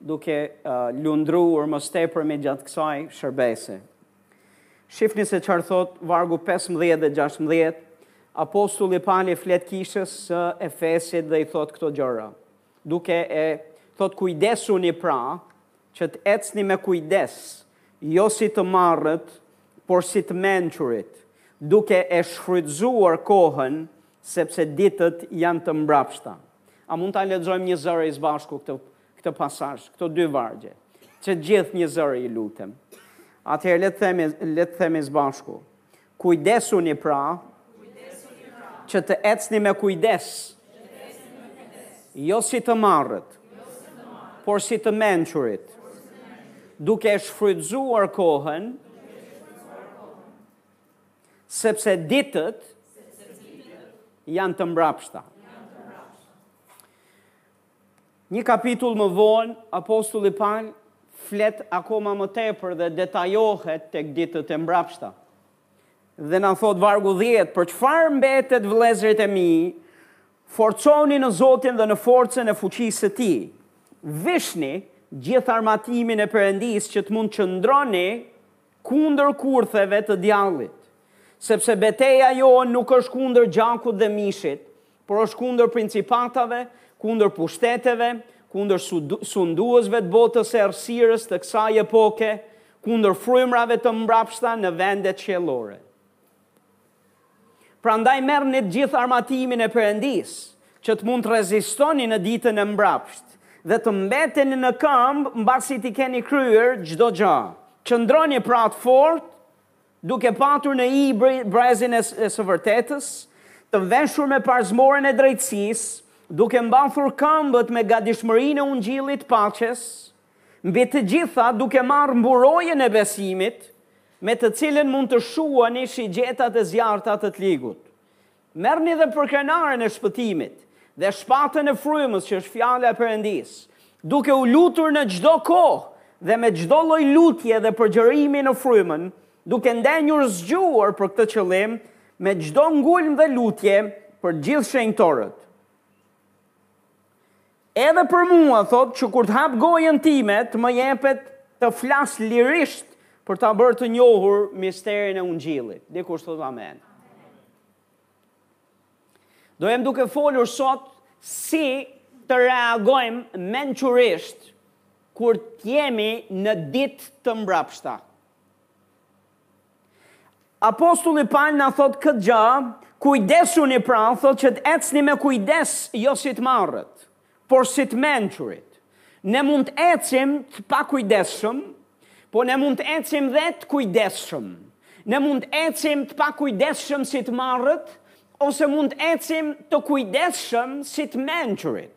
duke lundruar më tepër gjatë kësaj shërbese. Shifni se çarë thotë vargu 15 dhe 16, apostulli Pali flet kishës së Efesit dhe i thotë këto gjëra, duke e thotë kujdesuni pra, që të ecni me kujdes, jo si të marrët, por si të mençurit, duke e shfrytëzuar kohën, sepse ditët janë të mbrapshta. A mund ta lexojmë një zëri së bashku këtë këtë pasazh, këto dy vargje? Të gjithë një zëri ju lutem. Atëherë le të themi le të themi së bashku. Kujdesuni pra, që të ecni me kujdes, jo si të marrët, por si të mençurit, duke e shfrytëzuar kohën, Sepse ditët janë të mbrapshta. Një kapitull më vonë, apostulli Pal flet akoma më tepër dhe detajohet tek ditët e mbrapshta. Dhe na thotë vargu 10, për çfarë mbetet vëllezërit e mi, forcohuni në Zotin dhe në forcën e fuqisë së tij. Vishni gjithë armatimin e Perëndisë që të mund të qëndroni Kundër kurtheve të djallit. Sepse beteja jonë nuk është kundër gjakut dhe mishit, por është kundër principatave, kundër pushteteve, kundër sunduesve të botës së errësirës të kësaj epoke, kundër frymërave të mbrapshta në vendet qiellore. Prandaj merrni të gjithë armatimin e Perëndisë, që të mund të rezistoni në ditën e mbrapshtë dhe të mbeteni në këmbë mbasi t'i keni kryer çdo gjë. Qëndroni pra të fortë, duke patur në ijë brezin e së vërtetës, të veshur me parzmoren e drejtësisë, duke mbathur këmbët me gatishmërinë e Ungjillit të paqes, Mbi të gjitha, duke marrë mburojën e besimit, me të cilën mund të shuani shigjetat e zjarrta të ligut. Merrni dhe përkrenaren e shpëtimit, dhe shpatën e frymës që është fjala e Perëndisë, duke u lutur në çdo kohë dhe me çdo lloj lutje dhe përgjërimi në frymën, duke ndenjur zgjuar për këtë qëllim me çdo ngulm dhe lutje për gjithë shenjtorët. Edhe për mua thotë që kur të hap gojën time të më jepet të flas lirisht për ta bërë të njohur misterin e ungjillit. Dikush thotë amen. Do jem duke folur sot si të reagojmë mençurisht kur të jemi në ditë të mbrapshta. Apostulli Pal na thotë këtë gjë, Kujdesuni pra, thotë që të ecni me kujdes, jo si të marrët, por si të mençurit. Ne mund të ecim të pakujdesshëm, por ne mund të ecim dhe të kujdesshëm. Ne mund të ecim të pakujdesshëm si të marrët, ose mund të ecim të kujdesshëm si të mençurit.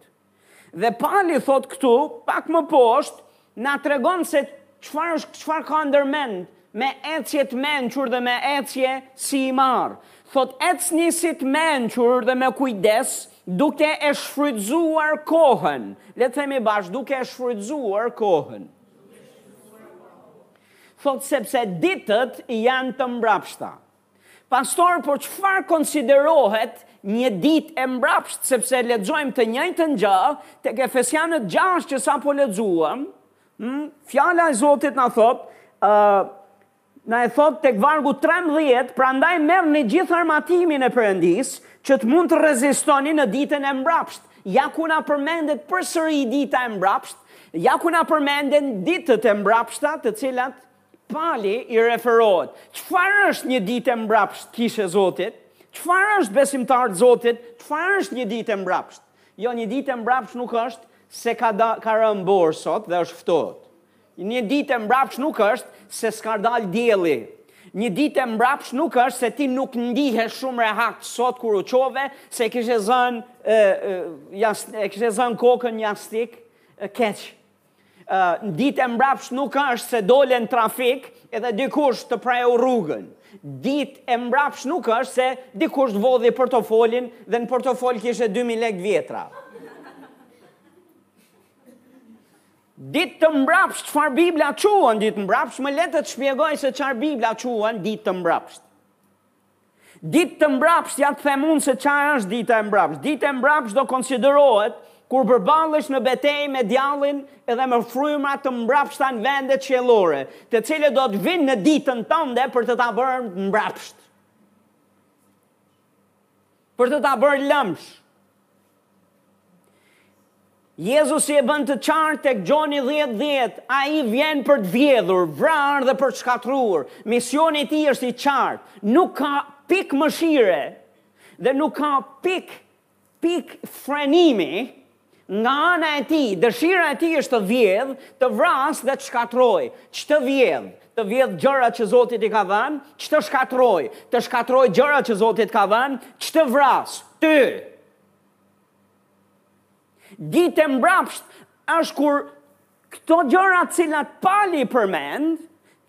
Dhe Pali thotë këtu, pak më poshtë, na tregon se çfarë është, çfarë ka ndër mend, me ecje të mençur dhe me ecje si i marrë. Thotë, ecni si të mençur dhe me kujdes, duke e shfrytëzuar kohën. Le të themi bashkë, duke e shfrytëzuar kohën. Thotë, sepse ditët janë të mbrapshta. Pastor, por çfarë konsiderohet një ditë e mbrapshtë, sepse e lexojmë të njëjtën gjë tek Efesianët gjashtë që sapo lexuam, hm? Fjala e Zotit na thotë, ë na e thotë tek vargu 13, prandaj merrni gjithë armatimin e Perëndisë, që të mund të rezistoni në ditën e mbrapshtë. Ja ku na përmendet përsëri dita e mbrapshtë, ja ku na përmenden ditët e mbrapshta, të cilat Pali i referohet, Çfarë është një ditë e mbrapsht, Kishë e Zotit? Çfarë është besimtarë të Zotit? Çfarë është një ditë e mbrapsht? Jo, një ditë e mbrapsht nuk është se ka, da, ka rënë borë sot dhe është ftohtë. Një ditë e mbrapsht nuk është se s'ka dalë dielli. Një ditë e mbrapsht nuk është se ti nuk ndihesh shumë rehat sot kur u çove, se kishe zënë, e, e, e kishe zënë kokën në jastëk keq. Një ditë e mbrapsht nuk është se dole në trafik edhe dikush të preu rrugën. Ditë e mbrapsht nuk është se dikush të vodhi portofolin dhe në portofol kishe 2.000 lekë të vjetra. Ditë të mbrapsht, çfarë Bibla quan ditë mbrapsht, më le të të shpjegoj se çarë Bibla quan ditë të mbrapsht. Ditë të mbrapshtë, ja të them unë se çfarë është dita e mbrapshtë. Dita e mbrapshtë do konsiderohet kur përballesh në betejë me djallin edhe me frymëra të mbrapshta në vendet qiellore, të cilët do të vijnë në ditën tënde për të ta bërë mbrapshtë. Për të ta bërë lëmsh. Jezusi e bën të qartë tek Gjoni 10:10, ai vjen për të vjedhur, vrarë dhe për të shkatërruar. Misioni i tij është i qartë. Nuk ka pik mëshire dhe nuk ka pik pik frenimi Nga ana e tij, dëshira e tij është të vjedhë, të vrasë dhe të shkatërrojë. Ç'të vjedhë? Të vjedhë gjërat që Zoti t'i ka dhënë? Ç'të shkatërrojë? Të shkatërrojë gjërat që Zoti të ka dhënë? Ç'të vrasë? Ty! Ditë e mbrapshtë është kur Këto gjëra të cilat Pali i përmend,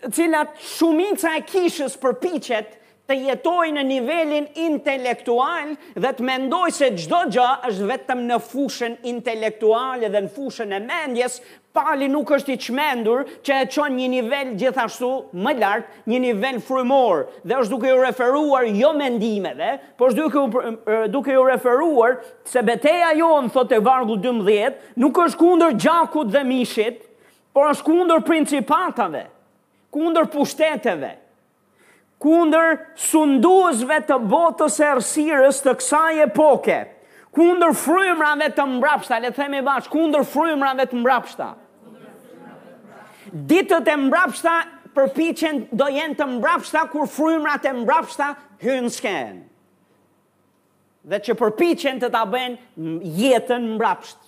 të cilat shumica e kishës përpiqet të jetojë në nivelin intelektual dhe të mendojë se çdo gjë është vetëm në fushën intelektuale dhe në fushën e mendjes, Pali nuk është i çmendur që e çon në një nivel gjithashtu më lart, një nivel frymor dhe është duke iu referuar jo mendimeve, por është duke iu referuar Se beteja jonë, thotë vargu dymbëdhjetë, nuk është kundër gjakut dhe mishit, por është kundër principatave, kundër pushteteve, kundër sunduesve të botës e errësirës të kësaj epoke, kundër frymrave të mbrapshta, le të themi bashkë, kundër frymrave të mbrapshta. Ditët e mbrapshta përpiqen do jenë të mbrapshta kur frymrat e mbrapshta hyjnë në skenë. dhe që përpiqen të ta bëjnë jetën mbrapsht.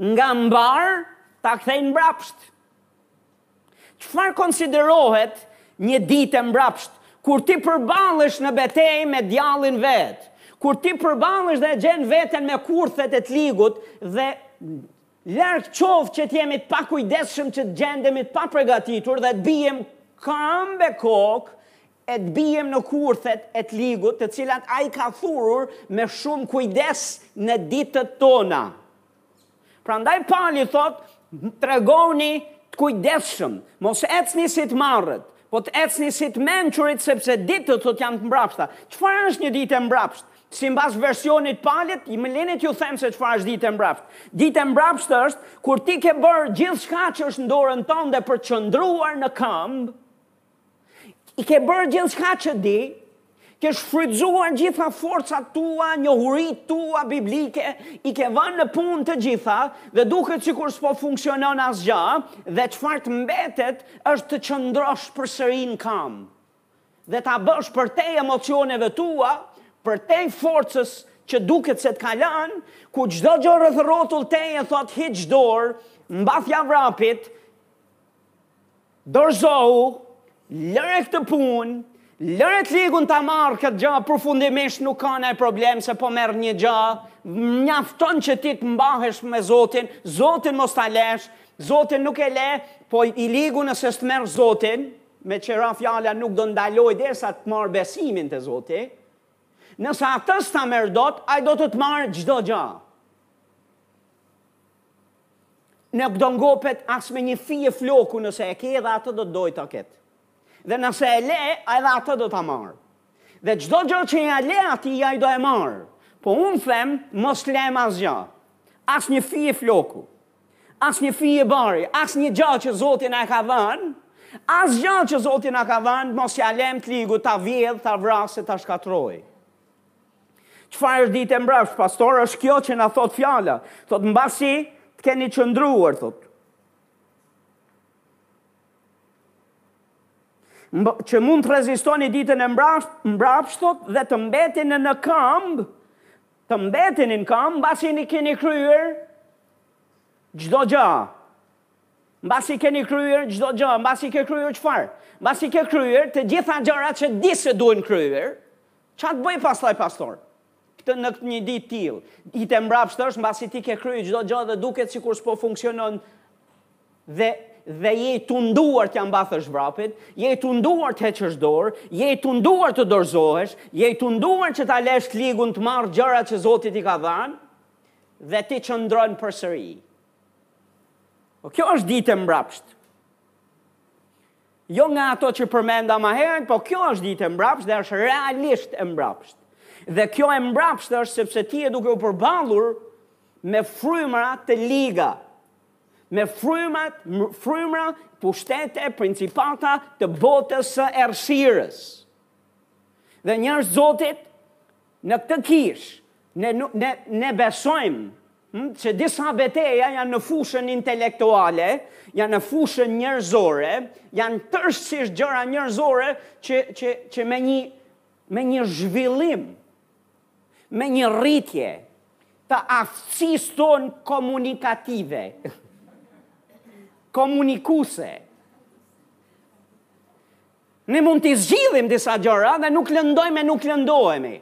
Nga mbarë ta kthejnë mbrapsht. Çfarë konsiderohet një ditë e mbrapshtë kur ti përballesh në betejë me djallin vetë? Kur ti përballesh dhe gjen veten me kurthet e të ligut dhe larg qoftë që të jemi të pakujdesshëm që të gjendemi të papregatitur dhe të biem këmbë e kokë e të biem në kurthet e të ligut të cilat ai ka thurur me shumë kujdes në ditët tona. Prandaj Pali thotë, tregohuni të kujdesshëm, mos ecni si të marrët, po të ecni si të mençurit sepse ditët thotë janë të mbrapshta. Çfarë është një ditë e mbrapshtë? Simbas versionit të Palit, më lini t'ju them se çfarë është ditë e mbrapshtë. Ditë e mbrapshtë është, kur ti ke bërë gjithçka që është në dorën tonë dhe për të qëndruar në këmbë, I ke bërë gjithçka që di, ke shfrytëzuar gjitha forcat tua, njohuritë tua biblike, i ke vënë në punë të gjitha dhe duket sikur s'po funksionon asgjë dhe çfarë të mbetet është të qëndrosh përsëri në këmbë dhe ta bësh përtej emocioneve tua, përtej forcës që duket se të ka lënë, ku çdo gjë rreth rrotull teje thotë hiq dorë, mbathja vrapit, Dorëzohu, lëre këtë punë, lëre të ligun ta marrë këtë gjë, përfundimisht nuk ka naj problem se po merr një gjë, mjafton që ti të mbahesh me Zotin, Zotin mos ta lesh, Zotin nuk e le, po i ligu nëse s'të merr Zotin, me qera fjala nuk do ndaloj derisa të marrë besimin te Zoti, nëse atë s'ta merr dot, ai do të të marrë çdo gjë. nuk do ngopet as me një fije floku nëse e ke edhe atë do të dojë ta ketë. Dhe nëse e le, edhe atë do ta marrë. Dhe çdo gjë që ia le atij, ai do e marrë. Po unë them, mos lëmë asgjë. As një fije floku. As një fije bari. As një gjë që Zoti na ka dhënë. Asgjë që Zoti na ka dhënë, mos ia lëmë të ligut, ta vjedhë, ta vrasë, ta shkatërrojë. Çfarë është ditë e mbrapsht, pastor, është kjo që na thot fjala. Thot mbasi të keni qëndruar, thot. Mba, që mund të rezistoni ditën e mbrapsht, mbrapsht thot dhe të mbeteni në këmbë, të mbeteni në këmbë, mbasi keni kryer çdo gjë. Mbasi keni kryer çdo gjë, mbasi ke kryer çfarë? Mbasi ke kryer të gjitha gjërat që di se duhen kryer, ça të bëj pastaj pastor? Këtë në këtë një ditë tillë, ditë mbrapsht është mbasi ti ke kryer çdo gjë dhe duket sikur s'po funksionon dhe dhe je i tunduar t'ia mbathësh vrapit, je i tunduar të heqësh dorë, je i tunduar të dorëzohesh, je i tunduar që ta lësh ligun të marrë gjërat që Zoti t'i ka dhënë dhe ti qëndron përsëri. Po kjo është ditë e mbrapsht. Jo nga ato që përmenda ma herët, po kjo është ditë e mbrapsht dhe është realisht e mbrapsht. Dhe kjo e mbrapsht është sepse ti je duke u përballur me frymra të liga, me frymëra, frymra pushtete, principata të botës së errësirës. Dhe njerëz Zotit, Në këtë kishë, ne nuk, ne, ne besojmë hm, se disa beteja janë në fushën intelektuale, janë në fushën njerëzore, janë tërësisht gjëra njerëzore që, që, që me, një, me një zhvillim, me një rritje të aftësisë tonë komunikative, komunikuese, Ne mund t'i zgjidhim disa gjëra dhe nuk lëndojmë e nuk lëndohemi.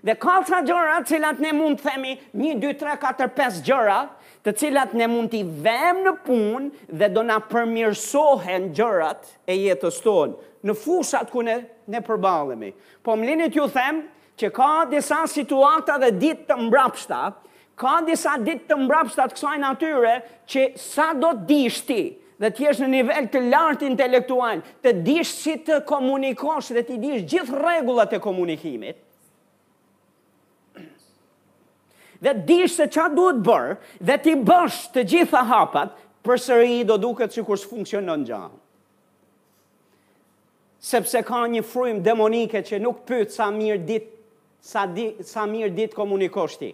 Dhe ka ca gjëra të cilat ne mund të themi 1 2 3 4 5 gjëra, të cilat ne mund t'i vëmë në punë dhe do na përmirësohen gjërat e jetës tonë në fushat ku ne ne përballemi. Po më lini t'ju them që ka disa situata dhe ditë të mbrapshta Ka disa ditë të mbrapshta të kësaj natyre që sado të dish ti dhe të jesh në nivel të lartë intelektual, të dish si të komunikosh dhe të dish gjithë rregullat e komunikimit, dhe të dish se çfarë duhet bërë dhe t'i bësh të gjitha hapat, përsëri do duket sikur s'funksionon gjë. Sepse ka një frymë demonike që nuk pyet sa mirë di ti sa di sa mirë di të komunikosh ti.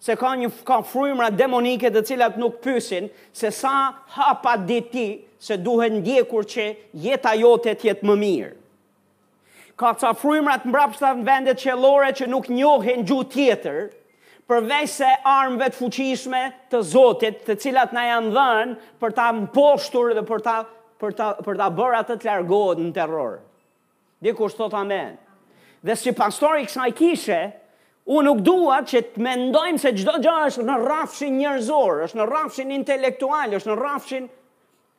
Se ka një ka frymra demonike të cilat nuk pysin se sa hapa di ti se duhet ndjekur që jeta jote të jetë më mirë. Ka ca frymëra të mbrapshta në vendet qiellore që nuk njohin gjuhë tjetër, përveçse armëve të fuqishme të Zotit, të cilat na janë dhënë për ta mposhtur dhe për ta për ta për ta bërë atë të largohet në terror. Dikush thotë amen. Dhe si pastor i kësaj kishe, unë nuk dua që të mendojmë se çdo gjë është në rrafshin njerëzor, është në rrafshin intelektual, është në rrafshin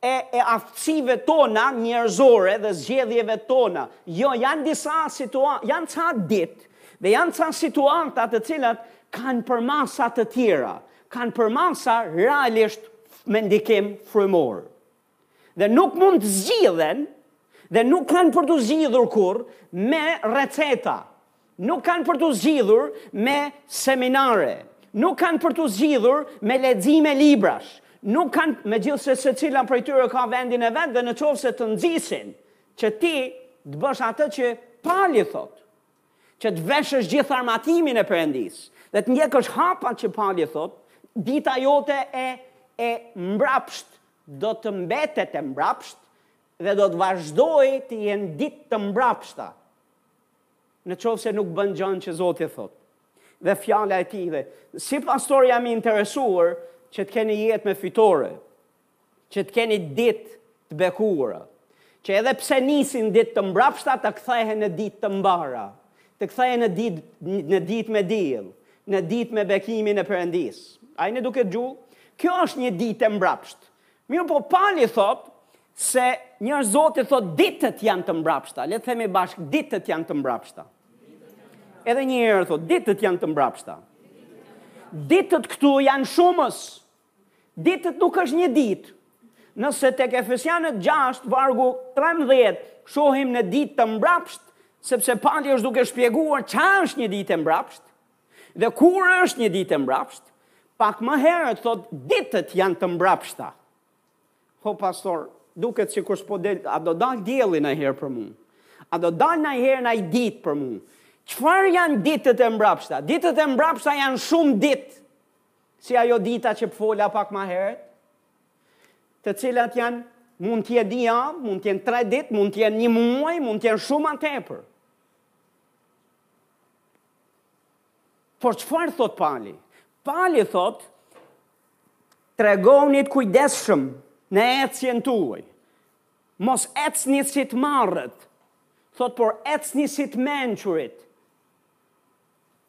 e e aftësive tona njerëzore dhe zgjedhjeve tona. Jo, janë disa situata, janë ca ditë dhe janë ca situata të cilat kanë përmasa të tjera, kanë përmasa realisht me ndikim frymor. Dhe nuk mund të zgjidhen dhe nuk kanë për t'u zgjidhur kurrë me receta. Nuk kanë për t'u zgjidhur me seminare, nuk kanë për t'u zgjidhur me lexime librash, nuk kanë, megjithëse secila prej tyre ka vendin e vet dhe në qoftë se të nxisin, që ti të bësh atë që Pali thotë, që të veshësh gjithë armatimin e Perëndisë, dhe të ndjekësh hapat që Pali thotë, dita jote e, e mbrapshtë, do të mbetet e mbrapshtë, dhe do të vazhdojë të jenë ditë të mbrapshta. Në qoftë se nuk bën gjënë që Zoti e thotë dhe fjala e tij dhe si pastor jam i interesuar që të keni jetë me fitore, që të keni ditë të bekuara, që edhe pse nisin ditë të mbrapshta të kthehen në ditë të mbara, të kthehen në ditë në ditë me diell, në ditë me bekimin e Perëndisë. Ai ne duke gjull, kjo është një ditë e mbrapshtë. Mirëpo Pali thotë, Se njërë Zoti thotë ditët janë të mbrapshta. Le të themi bashkë, ditët janë të mbrapshta. Edhe një herë thotë, ditët janë të mbrapshta. Ditët këtu janë shumës. Ditët nuk është një ditë. Nëse tek Efesianët 6 vargu 13 shohim në ditë të mbrapshtë, sepse Pali është duke shpjeguar ça është një ditë e mbrapshtë dhe kur është një ditë e mbrapshtë, pak më herët thotë ditët janë të mbrapshta. O pastor, duket sikur s'po del, a do dalë dielli nanjëherë për mu? A do dalë nanjëherë naj ditë për mu? Çfarë janë ditët e mbrapshta? Ditët e mbrapshta janë shumë ditë. Si ajo dita që po fola pak ma herët, të cilat janë mund të jenë dy javë, mund të jenë 3 ditë, mund të jenë një muaj, mund të jenë shumë ma tepër. Por çfarë thotë Pali? Pali thotë, tregohuni të kujdesshëm në ecjen tuaj, mos ecni si të marrët, thotë por ecni si të mençurit,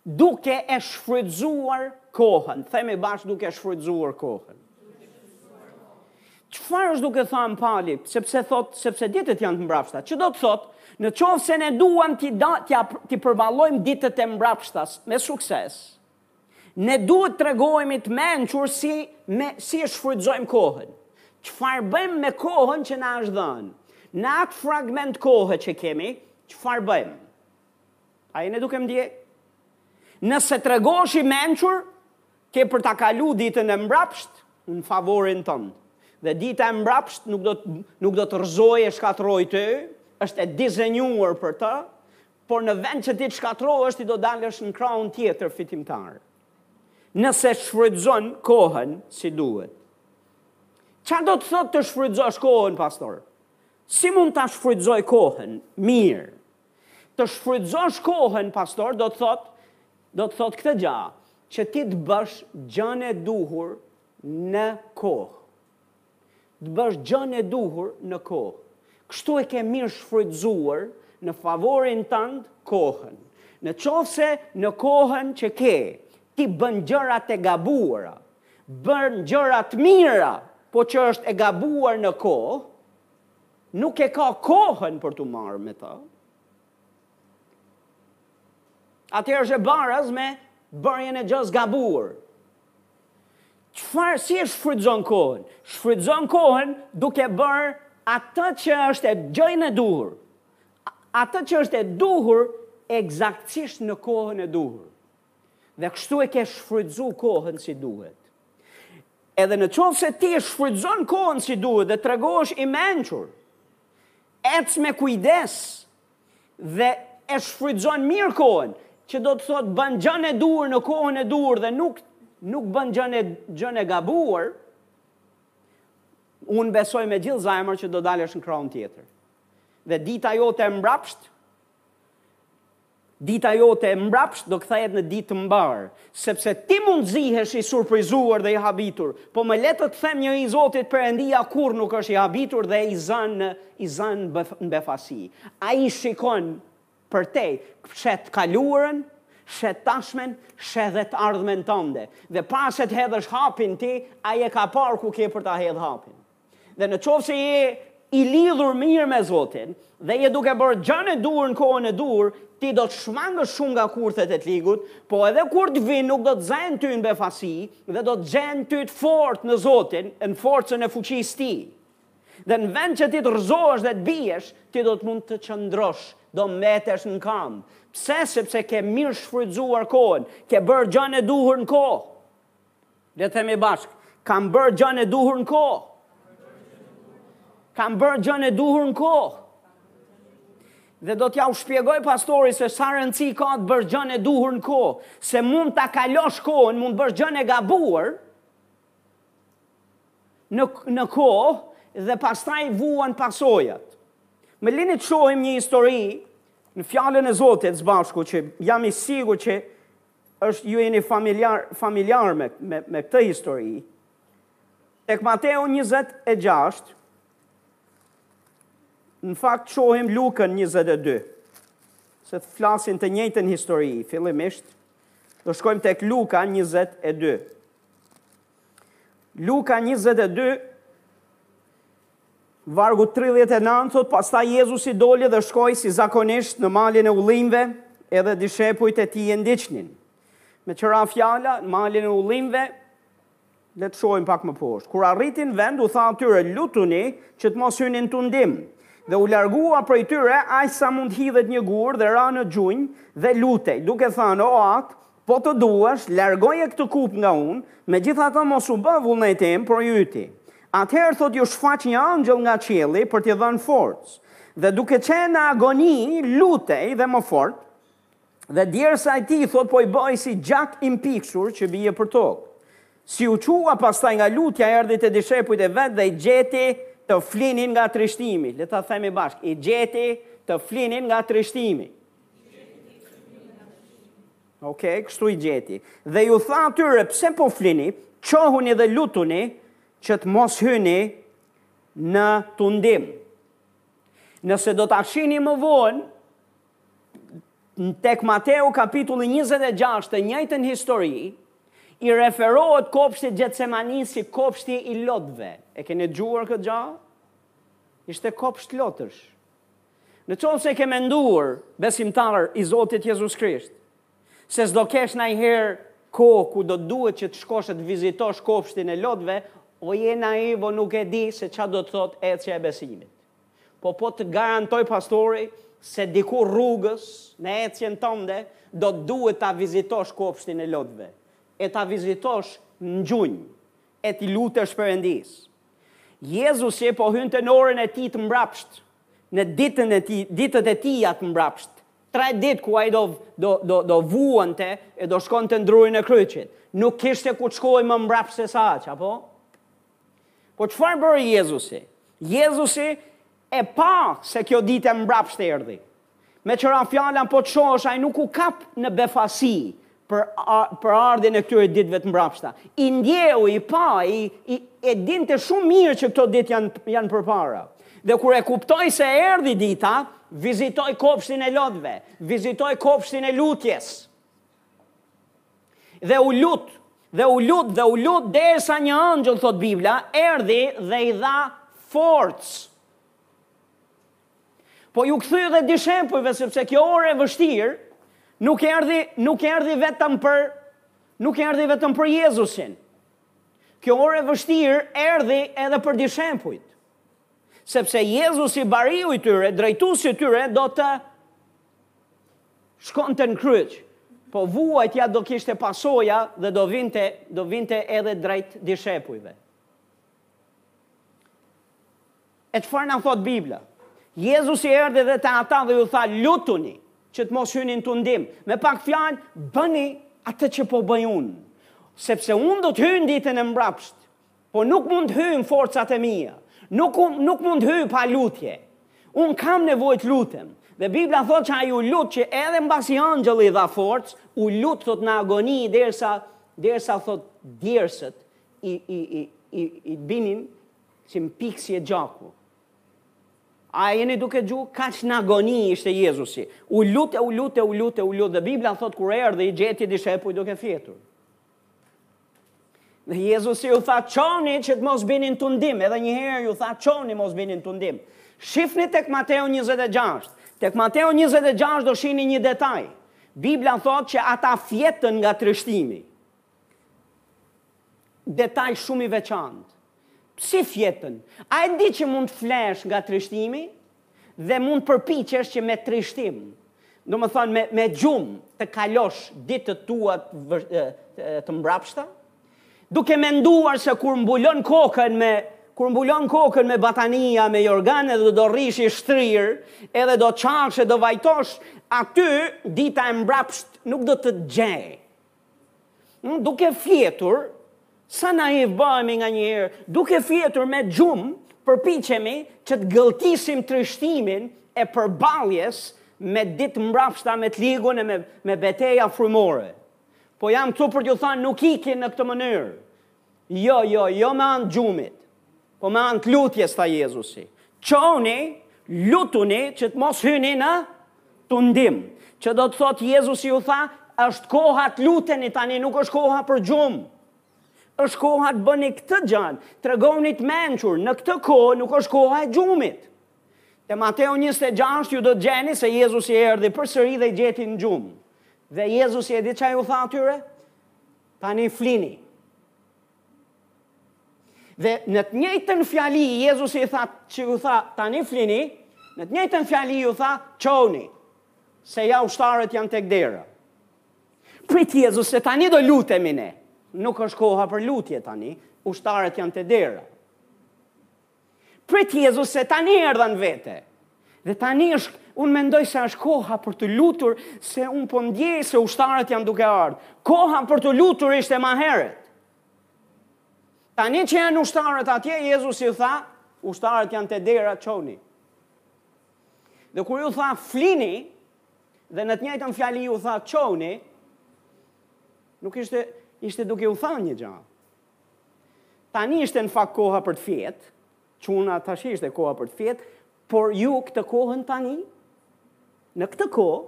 duke e shfrytëzuar kohën, themi bashkë duke shfrytëzuar kohën. Çfarë është duke thënë Pali, sepse thotë sepse ditët janë të mbrapshta, që do të thotë, në qoftë se ne duam t'i da, t'i përballojmë ditët e mbrapshta me sukses, ne duhet të tregohemi të mençur si me si e shfrytëzojmë kohën. Çfarë bëjmë me kohën që na është dhënë? Në atë fragment kohë që kemi, çfarë bëjmë? A jeni duke më ndjek? Nëse tregohesh i mençur, Ke për ta kalu ditën e mbrapshtë në favorin tënd. Dhe dita e mbrapshtë nuk do të nuk do të të rrëzojë e shkatërrojë ty, është e dizenjuar për të, por në vend që ti të shkatërrohesh ti do dalësh në krahun tjetër fitimtar. Nëse shfrytëzon kohën si duhet. Ça do të thotë të shfrytëzosh kohën, pastor? Si mund ta shfrytëzoj kohën mirë? Të shfrytëzosh kohën, pastor, do të thotë Do të thotë këtë gja, që ti të bësh gjënë e duhur në kohë. Të bësh gjënë e duhur në kohë. Kështu e ke mirë shfrytëzuar në favorin tënd kohën. Në qoftë se në kohën që ke, ti bën gjëra të gabuara, bën gjëra të mira, po që është e gabuar në kohë, nuk e ka kohën për t'u marrë me to, Atëherë është e baraz me bërjen e gjësë gabuar. Çfarë, si e shfrytëzon kohën? Shfrytëzon kohën duke bërë atë që është e gjënë e duhur. Atë që është e duhur ekzaktësisht në kohën e duhur. Dhe kështu e ke shfrytëzu kohën si duhet. Edhe në qoftë se ti e shfrytëzon kohën si duhet dhe tregohesh i mençur, Ec me kujdes dhe e shfrytëzon mirë kohën, që do të thotë bën gjënë e duhur në kohën e duhur dhe nuk nuk bën gjënë e gjënë e gabuar. Unë besoj me gjithë zemër që do dalësh në krahun tjetër. Dhe dita jote e mbrapshtë Dita jote e mbrapshtë do kthehet në ditë të mbarë, sepse ti mund të zihesh i surprizuar dhe i habitur, po më le të të them një i Zotit Perëndia kurrë nuk është i habitur dhe i zënë i zënë në befasi. Ai shikon përtej, sheh të kaluarën, sheh të tashmen, sheh dhe të ardhmen tënde. Dhe pa se të hedhësh hapin ti, ai e ka parë ku ke për ta hedhë hapin. Dhe në qoftë se je i lidhur mirë me Zotin dhe je duke bërë gjanë e duhur në kohën e duhur, ti do të shmangësh shumë nga kurthet e të ligut, po edhe kur të vinë nuk do të zenë ty në befasi dhe do të gjenë ty të fortë në Zotin, në forcën e fuqisë tij. Dhe në vend që ti të rrëzohesh dhe të biesh, ti do të mund të qëndrosh, do mbetesh në kamë. Pse? Sepse ke mirë shfrytëzuar kohën, ke bërë gjanë e duhur në kohë. Le ta themi bashkë, kam bërë gjën e duhur në kohë. Kam bërë gjën e duhur në kohë. Dhe do t'jau shpjegojë pastori se sa rëndësi ka të bërë gjën e duhur në kohë, se mund ta kalosh kohën, mund të bësh gjën e gabuar në në kohë dhe pastaj vuan pasojat. Më lini të shohim një histori në fjalën e Zotit së bashku që jam i sigurt që është ju jeni familjar, familjar me, me, me këtë histori, tek Mateu 26, në fakt shohim Lukën 22, se flasin të njëjtën histori, fillimisht, do shkojmë tek Luka 22. Luka 22, Vargu tridhjetë e nëntë thotë, Pastaj Jezusi doli dhe shkoi si zakonisht në Malin e Ullinjve, edhe dishepujt e tij e ndiqnin. Me tjera fjalë, në Malin e Ullinjve, le të shohim pak më poshtë. Kur arriti në vend, u tha atyre, lutuni që të mos hyni në tundim. Dhe u largua prej tyre aq sa mund të hidhet një gur dhe ra në gjunjë dhe lutej, duke thënë, o At, Po të duash, largoje këtë kupë nga unë, megjithatë mos u bë vullneti im, por i yti. Atëherë, thotë, iu shfaq një ëngjëll nga qielli për t'i dhënë forcë. Dhe duke qenë në agoni, lutej dhe më fort, dhe djersa e tij, thotë, po i bëhej si gjak i mpiksur që bie përtokë. Si u çua pastaj nga lutja, erdhi te dishepujt e vet dhe i gjeti të flinin nga trishtimi. Le ta themi bashkë, i gjeti të flinin nga trishtimi. Ok, kështu i gjeti. Dhe iu tha atyre, pse po flini, çohuni dhe lutuni, që të mos hyni në tundim. Nëse do ta shihni më vonë, në tek Mateu kapitulli 26 të njëjtën histori, i referohet kopshti Gjetsemanit si kopshti i lotëve. E keni dëgjuar këtë gja? Ishte kopsht lotësh. Në qoftë se ke menduar, besimtar i Zotit Jezus Krisht, se s'do kesh nanjëherë kohë ku do duhet që të shkosh e të vizitosh kopshtin e lotve, o je naiv o nuk e di se ça do të thotë ecja e besimit. Po po të garanton pastori se diku rrugës në ecjen tënde do të duhet ta vizitosh kopshtin e lotve e ta vizitosh në gjunjë e t'i lutesh Perëndisë. Jezusi po hynte në orën e tij të mbrapsht, në ditën e tij, ditët e tij të mbrapshta. Tre ditë ku ai do do do do vuante e do shkonte në drurin e kryqit. Nuk kishte ku të shkoj më mbrapsht se sa aq, apo? Po çfarë bëri Jezusi? Jezusi e pa se kjo ditë e mbrapsht erdhi. Me ca fjala po të shohësh ai nuk u kap në befasi për për ardhjen e këtyre ditëve të mbrapshta. I ndjeu, i pa, i, i e dinte shumë mirë që këto ditë janë janë përpara. Dhe kur e kuptoi se erdhi dita, vizitoi kopshtin e lotëve, vizitoi kopshtin e lutjes. Dhe u lut, dhe u lut, dhe u lut derisa një engjëll thotë Bibla, erdhi dhe i dha forcë. Po iu kthye dhe dishepujve sepse kjo orë e vështirë nuk erdhi nuk erdhi vetëm për nuk erdhi vetëm për Jezusin. Kjo orë e vështirë erdhi edhe për dishepujt. Sepse Jezusi bariu i tyre, drejtuesi i tyre do të shkonte në kryq. Po vuajtja do kishte pasoja dhe do vinte do vinte edhe drejt dishepujve. E çfarë na thotë Bibla? Jezusi erdhi dhe te ata dhe u tha, Lutuni, që të mos hyni në tundim. Me pak fjalë, bëni atë që po bëj unë. Sepse unë do të hyj në ditën e mbrapsht, po nuk mund të hyj në forcat e mia. Nuk, nuk mund të hyj pa lutje. Unë kam nevojë të lutem. Dhe Bibla thotë që ai u lut që edhe mbasi engjëlli i dha forcë, u lut thotë në agoni derisa derisa thotë djersët i i i i, i binin Si mpiksje gjaku. A jeni duke dëgju, kaq në agoni ishte Jezusi. U lut e u lut e u lut e u lut dhe Bibla thotë kur erdhi i gjeti dishepujt duke fjetur. Dhe Jezusi u tha çohuni që të mos bini në tundim, edhe një herë u tha çohuni mos bini në tundim. Shifni tek Mateu 26. Tek Mateu 26 do shihni një detaj. Bibla thotë që ata fjetën nga trishtimi. Detaj shumë i veçantë. Si fjetën? A e di që mund të flesh nga trishtimi? Dhe mund të përpiqesh që me trishtim, domethënë me, me gjumë, të kalosh ditët tuat të mbrapshta? Duke menduar se kur mbulon kokën me kur mbulon kokën me batanije, me jorgan edhe do rrish i shtrirë, edhe do qash e do vajtosh, aty dita e mbrapsht nuk do të gjejë. Hm, duke fjetur, sa naivë bëhemi nganjëherë, duke fjetur me gjumë, përpiqemi që të gëlltisim trishtimin e përballjes me ditë të mbrapshta me të ligun e me, me beteja frymore. Po jam këtu për t'ju thënë nuk ikin në këtë mënyrë. Jo, jo, jo me anë të gjumit, po me anë të lutjes, tha Jezusi. Çoni, lutuni që të mos hyni në tundim. Që do të thotë Jezusi ju tha, është koha të luteni tani, nuk është koha për gjumë. është koha të bëni këtë gjanë, tregohuni të mençur, në këtë kohë nuk është koha e gjumit. Te Mateu 26 ju do të gjeni se Jezusi erdhi përsëri dhe i gjeti në gjumë. Dhe Jezusi e di ça ju tha atyre? Tani flini. Dhe në të njëjtën fjali Jezusi i tha që ju tha tani flini, në të njëjtën fjali ju tha çoni se ja ushtarët janë tek dera. Prit Jezus se tani do lutemi ne. Nuk është koha për lutje tani, ushtarët janë te dera. Prit Jezus se tani erdha në vete. Dhe tani është, unë mendoj se është koha për t'u lutur se unë po ndjej se ushtarët janë duke ardhë. Koha për t'u lutur ishte ma heret. Tani që janë ushtarët atje, Jezusi ju tha, ushtarët janë te dera çoni. Dhe kur ju tha flini, dhe në të njëjtën fjali ju tha çoni, nuk ishte, ishte duke ju tha një gja. Tani ishte në fakt koha për të fjet, çuna tash ishte koha për të fjet, por ju këtë kohën tani, në këtë kohë,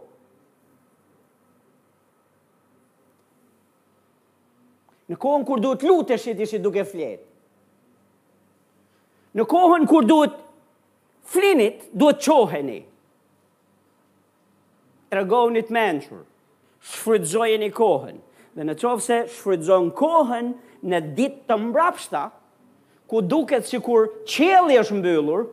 në kohën kur duhet luteshit ishi duke flet, në kohën kur duhet flinit, duhet çoheni, Tregohuni të mençur, shfrytëzojeni kohën dhe në qoftë se shfrytëzon kohën në ditë të mbrapshta, ku duket sikur qielli është mbyllur,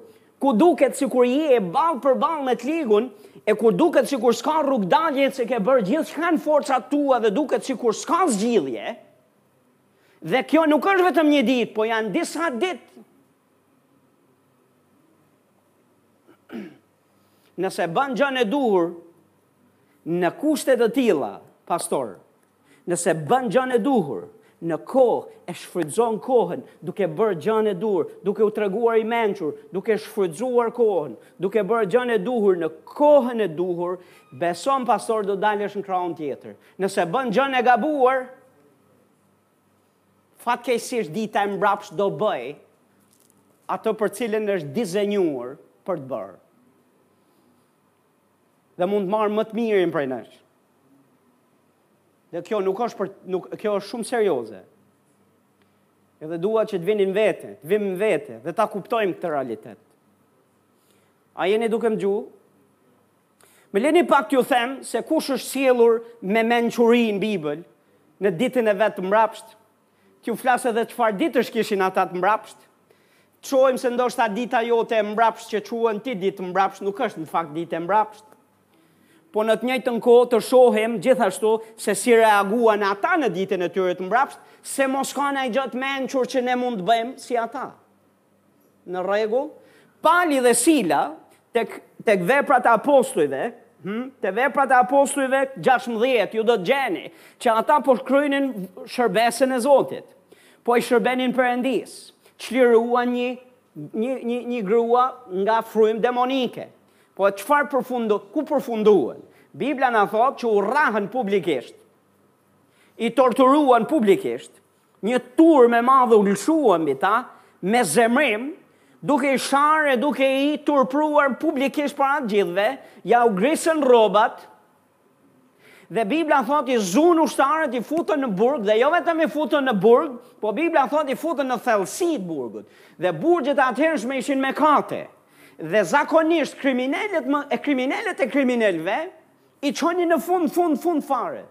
ku duket sikur je ballë për ballë me të ligun e ku duket sikur s'ka rrugëdalje që ke bërë gjithçka në forcat tua dhe duket sikur s'ka zgjidhje. Dhe kjo nuk është vetëm një ditë, po janë disa ditë. Nëse bën gjënë e duhur në kushte të tilla, pastor, nëse bën gjënë e duhur në kohë e shfrytëzon kohën duke bërë gjënë e duhur, duke u treguar i mençur, duke shfrytëzuar kohën, duke bërë gjënë e duhur në kohën e duhur, beson pastor do dalësh në krahun tjetër. Nëse bën gjënë e gabuar, Fatkeqësisht dita e mbrapshtë do bëjë atë për cilën është dizenjuar për të bërë. Dhe mund të marrë më të mirin prej nesh. Dhe kjo nuk është për nuk kjo është shumë serioze. Edhe dua që të vinin vete, të vim në vete dhe ta kuptojmë këtë realitet. A jeni duke më ngju? Më leni pak t'ju them se kush është sjellur me mençuri në Bibël, në ditën e vet të mbrapshtë. T'ju flas edhe çfarë ditësh kishin ata të mbrapshtë. Të shohim se ndoshta dita jote e mbrapshtë që quan ti ditë të mbrapshtë nuk është në fakt ditë e mbrapshtë. Po në të njëjtën kohë të shohim gjithashtu se si reaguan ata në ditën e tyre të mbrapshtë, se mos ka nai gjë të mençur që ne mund të bëjmë si ata. Në rregull? Pali dhe Sila tek tek veprat e apostujve, hm, te veprat e apostujve 16 ju do të gjeni që ata po krynin shërbesën e Zotit. Po i shërbenin Perëndisë. Çliruan një një një një grua nga frymë demonike. Po çfarë përfundu, ku përfunduan? Bibla na thotë që u rrahën publikisht. I torturuan publikisht. Një turmë e madhe u lëshua mbi ta, me zemërim, duke i sharë e duke i turpëruar publikisht para të gjithëve, jua grisën rrobat, dhe Bibla thotë i zunë ushtarët i futën në burg dhe jo vetëm i futën në burg, po Bibla thotë i futën në thellësi të burgut. Dhe burgjet e atëhershme ishin me kate. Dhe zakonisht kriminelët më, e kriminelët e kriminelëve i çonin në fund fund fund fare.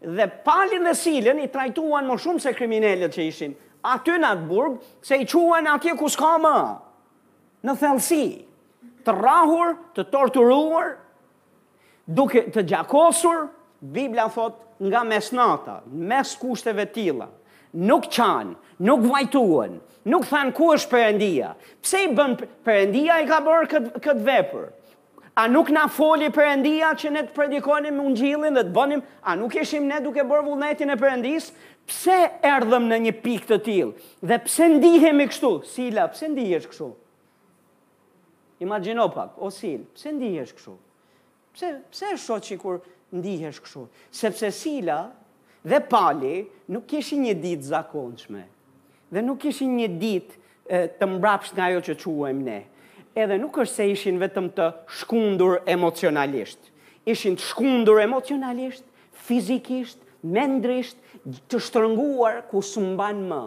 Dhe Palin dhe Silën i trajtuan më shumë se kriminelët që ishin aty në atë burg, se i çuan atje ku s'ka më. Në thellësi, të rrahur, të torturuar, duke të gjakosur, Bibla thotë nga mesnata, mes kushteve të tilla, nuk qanë, nuk vajtuan, nuk thanë ku është Perëndia. Pse i bën Perëndia i ka bërë këtë këtë vepër? A nuk na foli Perëndia që ne të predikonim Ungjillin dhe të bënim, a nuk ishim ne duke bërë vullnetin e Perëndisë? Pse erdhëm në një pikë të tillë? Dhe pse ndihemi kështu? Sila, pse ndihesh kështu? Imagjino pak, o Sil, pse ndihesh kështu? Pse pse është shoku kur ndihesh kështu? Sepse Sila Dhe Pali nuk kishin një ditë të zakonshme. Dhe nuk kishin një ditë të mbrapshtë nga ajo që quajmë ne. Edhe nuk është se ishin vetëm të shkundur emocionalisht. Ishin të shkundur emocionalisht, fizikisht, mendrisht, të shtrënguar ku s'mban më.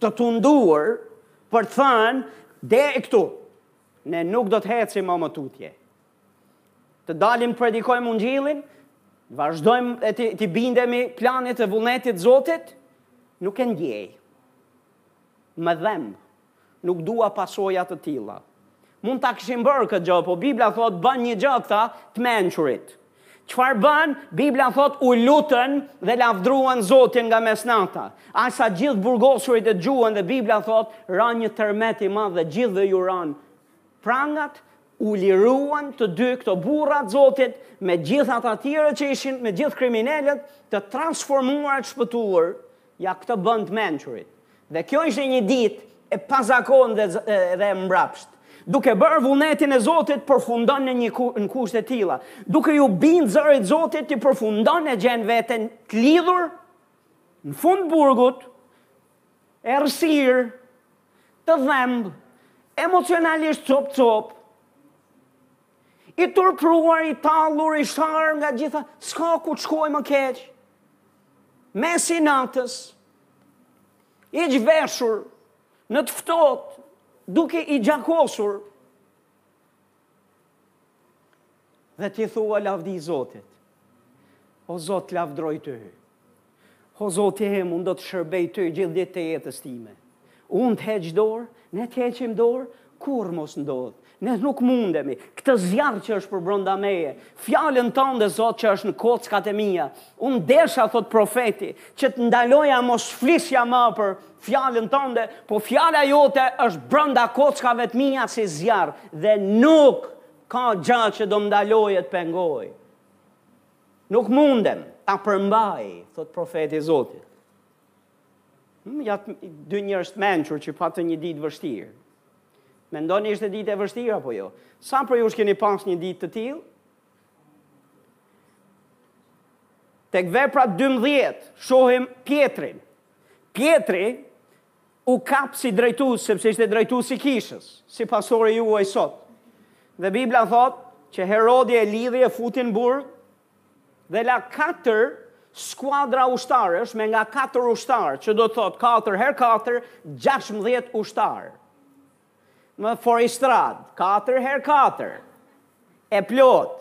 Të tunduar për të thënë deri këtu. Ne nuk do të ecim më më tutje. Të dalim të predikojmë ungjillin, të vazhdojmë e t'i, t'i bindemi planit e vullnetit të Zotit, nuk e ndjej. Më dhemb, nuk dua pasoja të tilla. Mund ta kishin bërë këtë gjë, po Bibla thotë bënë një gjë këta të mençurit. Çfarë bënë? Bibla thotë u lutën dhe lavdruan Zotin nga mesnata. Aq sa gjithë të burgosurit e dëgjuan dhe Bibla thotë ra një tërmet i madh dhe gjithë dhe iu ranë prangat U liruan të dy këto burra të Zotit, me gjithë ata të tjerët që ishin, me gjithë kriminelët, të transformuar e të shpëtuar, ja këtë bënë të mençurit. Dhe kjo ishte një ditë e pazakonë dhe, dhe e mbrapshtë duke bërë vullnetin e Zotit përfundon në, në kushte të tilla. Duke iu bind zërit Zotit ti përfundon e gjen veten të lidhur në fund burgut, errësirë, të dhemb, emocionalisht copë copë, i turpruar, i tallur, i sharë nga gjitha, s'ka ku të shkojë më keq, mes i natës, i zhveshur, në të ftohtë, duke i gjakosur, Dhe ti thua lavdi Zotit. O Zot, të lavdëroj ty. O Zoti im, unë do të shërbej ty gjithë ditët e jetës time. Unë të heq dorë, ne të heqim dorë, kurrë mos ndodhtë. Ne nuk mundemi, këtë zjarr që është përbrënda meje, fjalën tënde Zot që është në kockat e mia, unë desha, thotë profeti, që të ndaloja mos flisja më për fjalën tënde, po fjala jote është brënda kockave të mia si zjarr dhe nuk Ka gja që do m'ndalojë e të pengojë. Nuk mundem ta përmbaj, thotë profeti i Zotit. Hmm, ja dy njerëz të mençur që patën një ditë vështirë. Mendoni ishte ditë e vështirë apo jo? Sa prej jush keni pas një ditë të tillë? Tek Veprat 12, shohim Pjetrin. Pjetri U kap si drejtues sepse ishte drejtues i kishës, si pastori juaj sot. Dhe Bibla thotë që Herodi e lidhi e futi në burg dhe la katër skuadra ushtarësh me nga katër ushtarë, që do të thotë katër herë katër, 16 ushtarë. Më fuoristradë, katër herë katër. E plotë.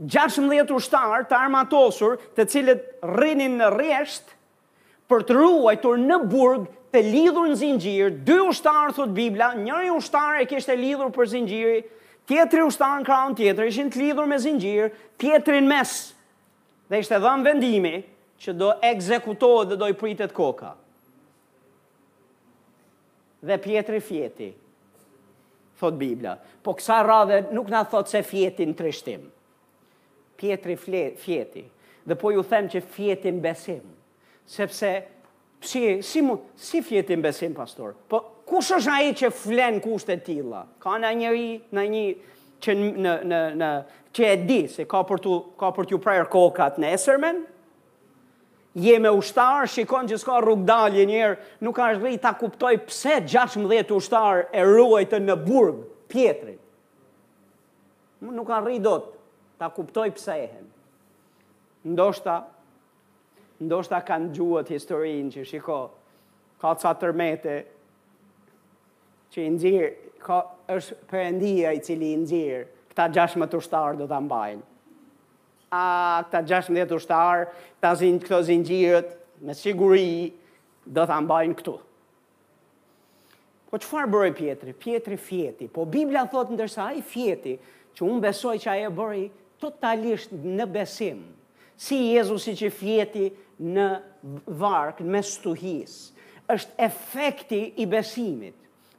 Gjashtëmbëdhjetë ushtarë të armatosur të cilët rrinin në rresht për të ruajtur në burg të lidhur në zinxhir, dy ushtarë thotë Bibla, njëri ushtar e kishte lidhur për zinxhiri, tjetri ushtar në krahun tjetër, ishin të lidhur me zinxhir, Pjetri në mes. Dhe ishte dhënë vendimi që do ekzekutohet dhe do i pritet koka. Dhe Pjetri fjeti. Thotë Bibla. Po kësaj radhe nuk na thotë se fjeti në trishtim. Pjetri fle, fjeti. Dhe po ju them që fjeti në besim. Sepse, si, si, si fjeti në besim, pastor? Po, kush është ai që fle n'kushte tilla? Ka nanjeri, nanji, që në, në, në, që e di se ka për të ka për t'iu prerë koka të nesërmen, Je me ushtarë, shikon që s'ka rrugëdalje njëherë, nuk arri ta kuptoj pse 16 ushtarë e ruajtën në burg Pjetrin. Nuk arri dot ta kuptoj pse, hë. Ndoshta ndoshta kanë dëgjuar historinë që shiko ka ca tërmete që i nxjerr, ka, është përendia i cili i nxjerr, këta 16 ushtarë do ta mbajnë. Aaa këta gjashtëmbëdhjetë ushtarë, këto zinxh këto zinxhirët, me siguri do ta mbajnë këtu. Po çfarë bëri Pjetri? Pjetri fjeti. Po Bibla thotë ndërsa ai fjeti, që unë besoj që ai e bëri totalisht në besim. Si Jezusi që fjeti në varkë, mes stuhisë. Është efekti i besimit.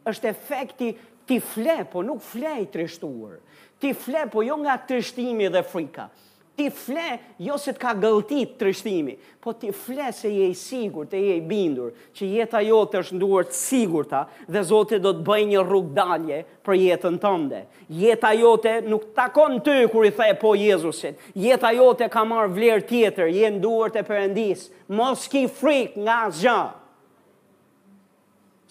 Është efekti ti fle, po nuk fle i trishtuar. Ti fle, po jo nga trishtimi dhe frika. Ti fle, jo se të ka gëlltitur trishtimi, po ti fle se je i sigurt, je i bindur, që jeta jote është në duar të sigurta, dhe Zoti do të bëjë një rrugëdalje për jetën tënde. Jeta jote nuk të takon ty kur i the po Jezusit. Jeta jote ka marrë vlerë tjetër, je në duart e Perëndisë. Mos ki frikë nga gjë.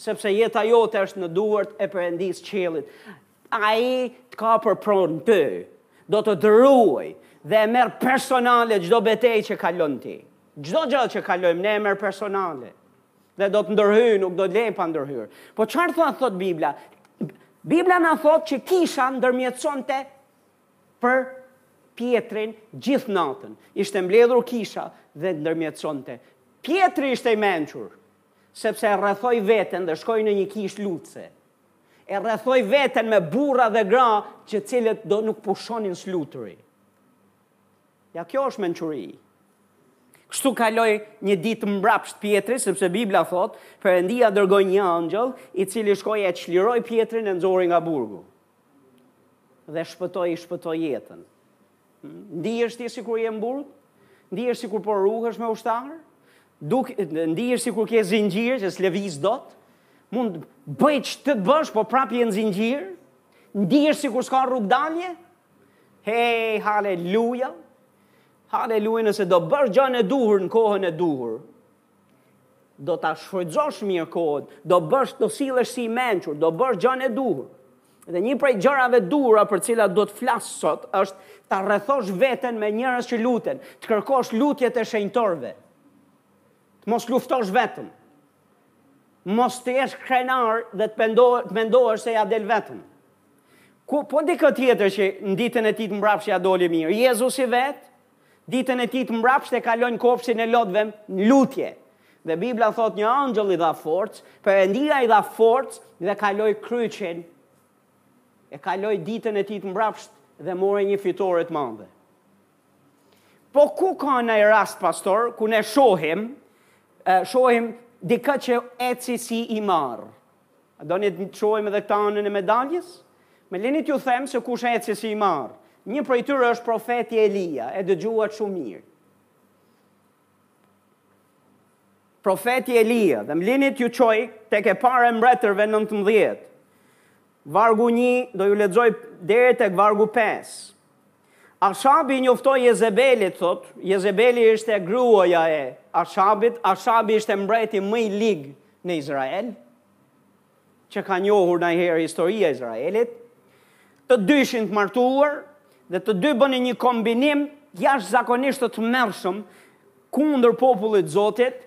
Sepse jeta jote është në duart e Perëndisë së Qiellit. Ai të ka për pronë ty. Do të të ruajë dhe e merr personale çdo betejë që kalon ti. Çdo gjë që kalojmë ne e merr personale. Dhe do të ndërhyjë, nuk do të lërë pa ndërhyrë. Po çfarë thotë thot Bibla? Bibla na thotë që kisha ndërmjetësonte për Pjetrin gjithë natën. Ishte mbledhur kisha dhe ndërmjetësonte. Pjetri ishte i mençur. Sepse e rrethoi veten dhe shkoi në një kishë lutëse. E rrethoi veten me burra dhe gra që cilët do nuk pushonin së luturi. Ja kjo është mençuri. Kështu kaloi një ditë të mbrapshtë Pjetri, sepse Bibla thotë, Perëndia dërgoi një engjëll, i cili shkoi e çliroi Pjetrin e nxori nga burgu. Dhe shpëtoi, i shpëtoi jetën. Ndihesh ti sikur je në burg? Ndihesh sikur po ruhesh me ushtarë? Duk ndihesh sikur ke zinxhirë që s'lëviz dot? Mund, bëj ç'të bësh, po prapë je në zinxhirë? Ndihesh sikur s'ka rrugëdalje? Hej, haleluja! Haleluja nëse do bësh gjënë e duhur në kohën e duhur. Do ta shfrytëzosh mirë kohën, do bësh, do sillesh si i mençur, do bësh gjënë e duhur. Dhe një prej gjërave të duhura për të cilat do të flas sot është ta rrethosh veten me njerëz që luten, të kërkosh lutjet e shenjtorëve. Të mos luftosh vetëm. Mos të jesh krenar dhe të pendohesh, të mendosh se ia del vetëm. Ku po dikush tjetër që në ditën e tij të mbrapshtë ia doli mirë, Jezusi vetë, Ditën e tij të mbrapsht e kaloi në kopshtin e lotëve në lutje. Dhe Bibla thotë një engjëll i dha forcë, Perëndia i dha forcë dhe kaloi kryqin. E kaloi ditën e tij të mbrapsht dhe mori një fitore të madhe. Po ku ka ndonjë rast, pastor, kur ne shohim, shohim dikë që eci si i marrë, A doni të shohim edhe këtë anën e medaljes? Më lini t'ju them se kush eci si i marrë. Një prej tyre është profeti Elia, e dëgjuat shumë mirë. Profeti Elia, dhe më lini t'ju çoj tek e para e mbretërve 19. Vargu 1 do ju lexoj deri tek vargu 5. Ashabi i njoftoi Jezebelit, thotë, Jezebeli ishte gruaja e Ashabit, Ashabi ishte mbreti më i lig në Izrael, që ka njohur ndonjëherë historia e Izraelit, të dy ishin të martuar dhe të dy bënin një kombinim jashtëzakonisht të tmerrshëm kundër popullit të Zotit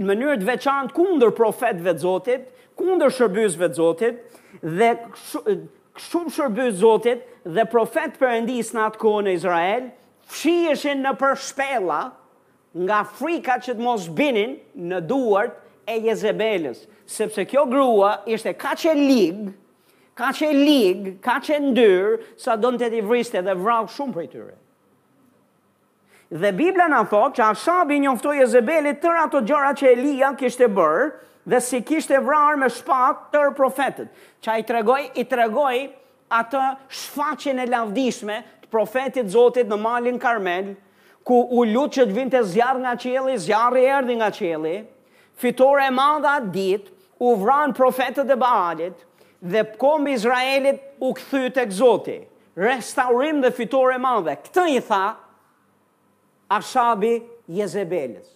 në mënyrë të veçantë kundër profetëve të Zotit, kundër shërbyesve të Zotit dhe shumë shërbyes të Zotit dhe profetë të Perëndisë në atë kohë në Izrael, fshiheshin nëpër shpella nga frika që të mos binin në duart e Jezebelës, sepse kjo grua ishte kaq e ligë, kaq e ligë, kaq e ndyrë, sa donte t'i vriste dhe vrau shumë prej tyre. Dhe Bibla na thotë që Ashabi i njoftoi Jezebelit tërë ato gjëra që Elia kishte bërë dhe si kishte vrarë me shpatë tërë profetët. Ça i tregoi? I tregoi atë shfaqjen e lavdishme të profetit të Zotit në malin Karmel, ku u lut që të vinte zjarr nga qielli, zjarri erdhi nga qielli, fitore e madhe atë ditë, u vranë profetët e Baalit dhe kombi i Izraelit u kthy tek Zoti. Restaurim dhe fitore e madhe. Këto i tha Ashabi Jezebelës.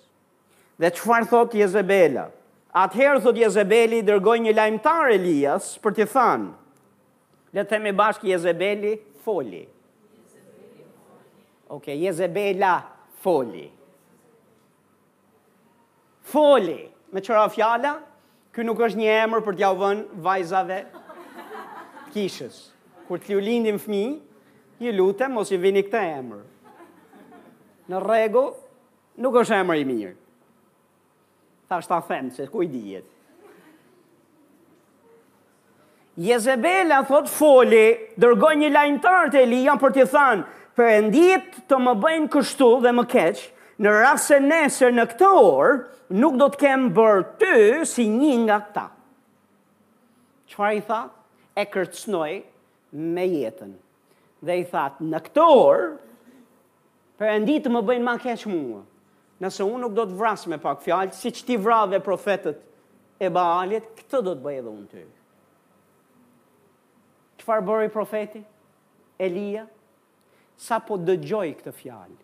Dhe çfarë thotë Jezebela? Atëherë thotë Jezebeli dërgoi një lajmëtar Elias për t'i thënë. Le të themi bashkë Jezebeli foli. Okej, Jezebela foli. Foli, meqë ra fjala, ky nuk është një emër për t'jua vënë vajzave të kishës. Kur t'ju lindin fëmijë, ju lutem, mos i vini këtë emër. Në rregull, nuk është emër i mirë. Tashti ta them, se ku i dihet. Jezebela thotë foli, dërgoi një lajmëtar te Elia për t'i thënë, Perënditë të më bëjnë kështu dhe më keq, në rast se nesër në këtë orë nuk do të kem bërë ty si një nga këta. Çfarë i tha? E kërcënoi me jetën. Dhe i tha, në këtë orë, perëndi të më bëjnë ma keq mua. Nëse unë nuk do të vras me pak fjalë, siç ti vrave profetët e Baalit, këtë do të bëj edhe unë ty. Çfarë bëri profeti Elia sapo dëgjoi këtë fjalë?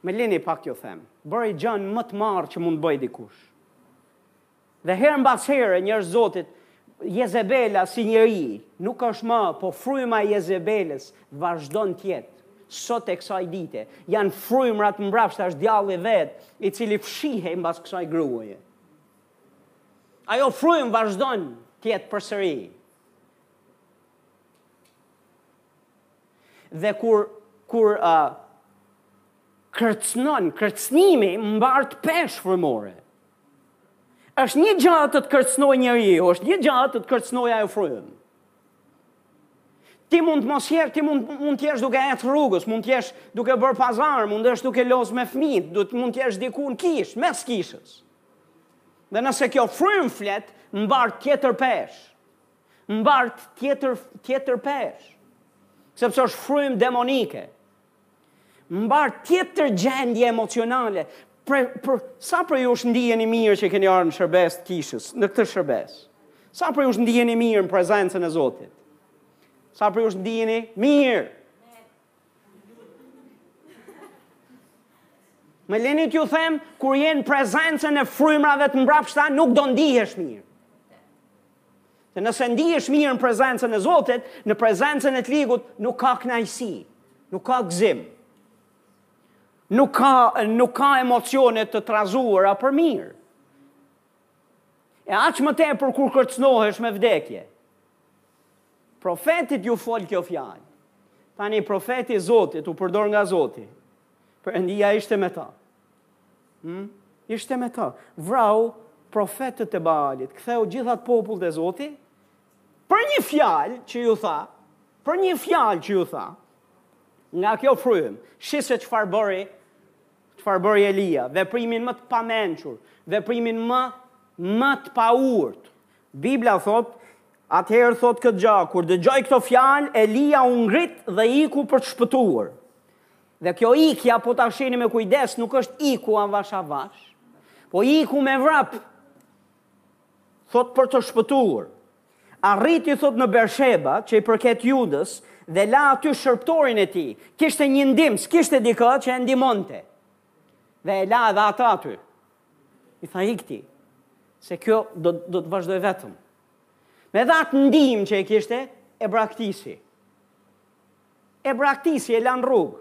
Me lini pak ju them, bëri gjënë më të marrë që mund bëjë dikush. Dhe herë mbas here, njerëz Zotit, Jezebela si njeri nuk është më, po fryma e Jezebelës vazhdon të jetë sot e kësaj dite. Jan frymra të mbrapshta, është djalli vet, i cili fshihej mbas kësaj gruaje. Ajo frym vazhdon të jetë përsëri. Dhe kur kur uh, kërcënon, kërcënimi mbart peshë frymore. Është një gjë të të kërcënojë njeriu, është një gjë të të kërcënojë ajo frymë. Ti mund të mos jesh, ti mund mund të jesh duke ecë rrugës, mund të jesh duke bërë pazar, mund të jesh duke loz me fëmijët, ti mund të jesh diku në kish, mes kishës. Dhe nëse kjo frymë flet, mbart tjetër pesh. Mbart tjetër tjetër pesh. Sepse është frymë demonike. Mbart tjetër gjendje emocionale. Sa prej jush ndiheni mirë që keni ardhur në shërbes të kishës, në këtë shërbes? Sa prej jush ndiheni mirë në prezencën e Zotit? Sa prej jush ndiheni mirë? Me leni t'ju them, kur je në prezencën e frymrave të mbrapshta, nuk do ndihesh mirë. Dhe nëse ndihesh mirë në prezencën e Zotit, në prezencën e të ligut, nuk ka kënaqësi, nuk ka gëzim. Nuk ka nuk ka emocione të trazuara për mirë. E aq më tepër kur kërcënohesh me vdekje. Profetit iu fol kjo fjalë. Tani profeti i Zotit u përdor nga Zoti. Perëndia ishte me ta. Hm? Ishte me të. Vrau profetët e Baalit, ktheu gjith at popull te Zoti për një fjalë që iu tha, për një fjalë që iu tha. Nga kjo frym, shih se çfarë bëri çfarë bëri Elia, veprimin më të pamençur, veprimin më më të paurt. Bibla thot, atëherë thot këtë gjë, kur dëgjoi këto fjalë, Elia u ngrit dhe iku për të shpëtuar. Dhe kjo ikja po ta shihni me kujdes nuk është iku avash avash, po iku me vrap. Thot për të shpëtuar. Arriti thot në Bersheba, që i përket Judës, dhe la aty shërbëtorin e tij. Kishte një ndihmës, kishte dikë që e ndihmonte. Dhe e la edhe atë aty. I tha ik ti, se këtu do do të vazhdoj vetëm. Edhe atë ndihmë që e kishte e braktisi. e braktisi, e la në rrugë.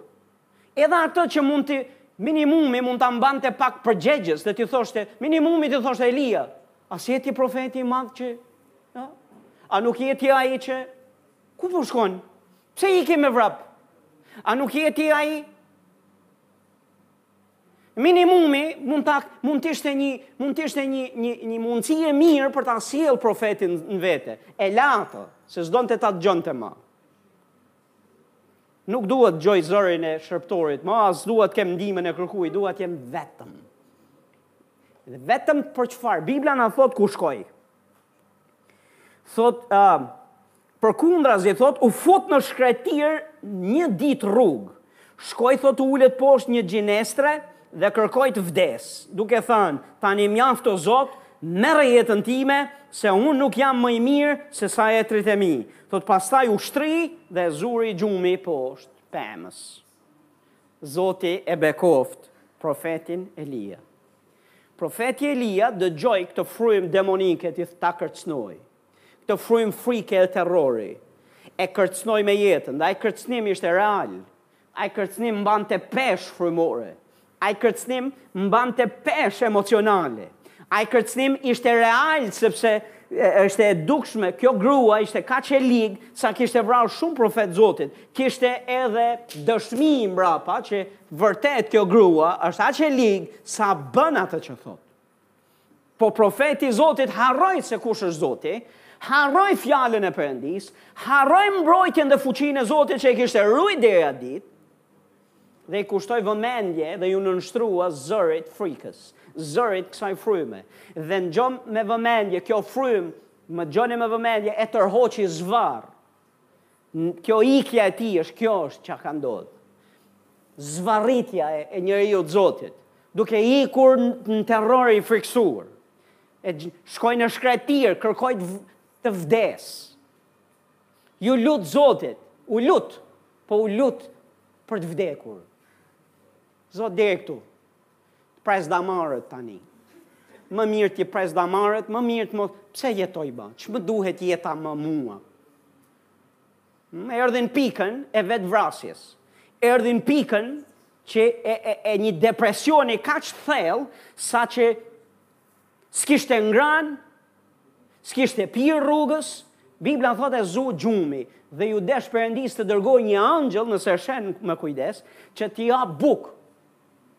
Edhe atë që mund të minimumi mund ta mbante pak përgjegjës dhe t'i thoshte minimumi t'i thoshte Elia, a s'je ti profeti i madh që a, a nuk je ti ai që ku po shkon? Pse ikën me vrap? A nuk je ti ai? Minimumi mund ta mund të ishte një mund të ishte një një një mundësi e mirë për ta sjellë profetin në vete. E la atë, se s'donte ta dëgjonte më. Nuk dua të dëgjoj zërin e shërbëtorit më, as dua të kem ndihmën e kurrkujt, dua të jem vetëm. Dhe vetëm për çfarë? Bibla na thot ku shkoi. Thot, uh, përkundrazi thot, u fut në shkretëtirë një ditë rrugë. Shkoi thotë të ulet poshtë një gjinestre dhe kërkoi të vdesë, duke thënë, tani mjaft o Zot, merre jetën time, se unë nuk jam më i mirë sesa etërit e mi. Thotë pastaj u shtri dhe e zuri gjumi poshtë pemës. Zoti e bekoftë profetin Elia. Profeti Elia dëgjoi këtë frymë demonike të ta kërcënojë. Këtë frymë frike dhe terrori e kërcënoi me jetën dhe ai kërcënim ishte real. Ai kërcënim mbante peshë frymore. Ai kërcënim mbante peshë emocionale. Ai kërcënim ishte real sepse ishte e dukshme, kjo grua ishte kaq e ligë sa kishte vrarë shumë profetë të Zotit. Kishte edhe dëshmi mbrapa që vërtet kjo grua është aq e ligë sa bën atë që thotë. Po profeti i Zotit harroi se kush është Zoti, harroi fjalën e Perëndisë, harroi mbrojtjen dhe fuqinë e Zotit që e kishte ruajt deri atë ditë dhe i kushtoi vëmendje dhe iu nënshtrua zërit të frikës, zërit të kësaj fryme. Dhe dëgjomë me vëmendje, kjo frymë, më dëgjoni me vëmendje, e tërhoqi zvarrë. Kjo ikja e tij është kjo është çka ka ndodh. Zvarritja e, e njeriut të Zotit, duke ikur në terror i frikësuar. E shkoi në shkretëtirë, kërkoi të vdesë. Iu lut Zotit, u lut, po u lut për të vdekur. Zot deri këtu. Pres damarët tani. Më mirë t'i pres damarët, më mirë të mos pse jetoj ba? Ç'më duhet jeta më mua? Erdhi n'pikën e vetëvrasjes. Erdhi n'pikën që e, e, e një depresioni kaq thellë, saqë s'kishte ngrënë, s'kishte pirë rrugës, Biblia thotë e zuri gjumi, dhe iu desh Perëndisë të dërgojë një engjëll nëse shihni me kujdes, që t'i japë bukë,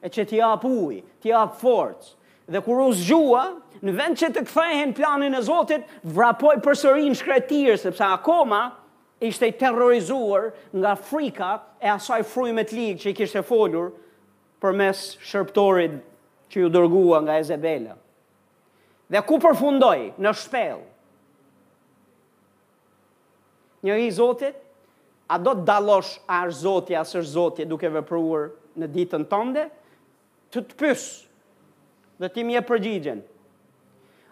e që t'i japë ujë, t'i japë forcë. Dhe kur u zgjua, në vend që të kthehej në planin e Zotit, vrapoi përsëri në shkretëtirë, sepse akoma ishte i terrorizuar nga frika e asaj fryme të ligë që i kishte folur përmes shërbëtorit që iu dërgua nga Ezebela. Dhe ku përfundoi? Në shpellë. Njeriu i Zotit, a do të dallosh a është Zoti a s'është Zoti duke vepruar në ditën tënde? Të të pyes dhe ti më jep përgjigjen.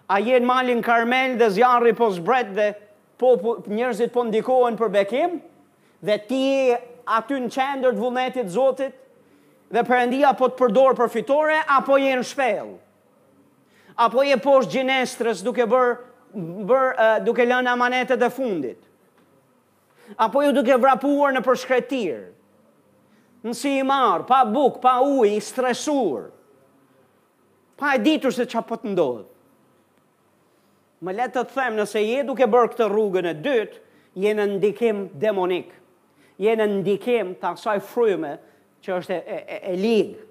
A je në malin Karmel dhe zjarri po zbret dhe po, po njerëzit po ndikohen për bekim dhe ti je aty në qendër të vullnetit të Zotit dhe Perëndia po të përdor për fitore apo je në shpellë? Apo je poshtë gjinestrës duke bërë bër, duke lënë amanetet e fundit. Apo je duke vrapuar nëpër shkretëtirën si i marrë, pa bukë, pa ujë, i stresuar. Pa e ditur se ça po të ndodh. Më lër të të them nëse je duke bërë këtë rrugën e dytë, je në ndikim demonik. Je në ndikim të asaj fryme që është e, e, e, e ligë.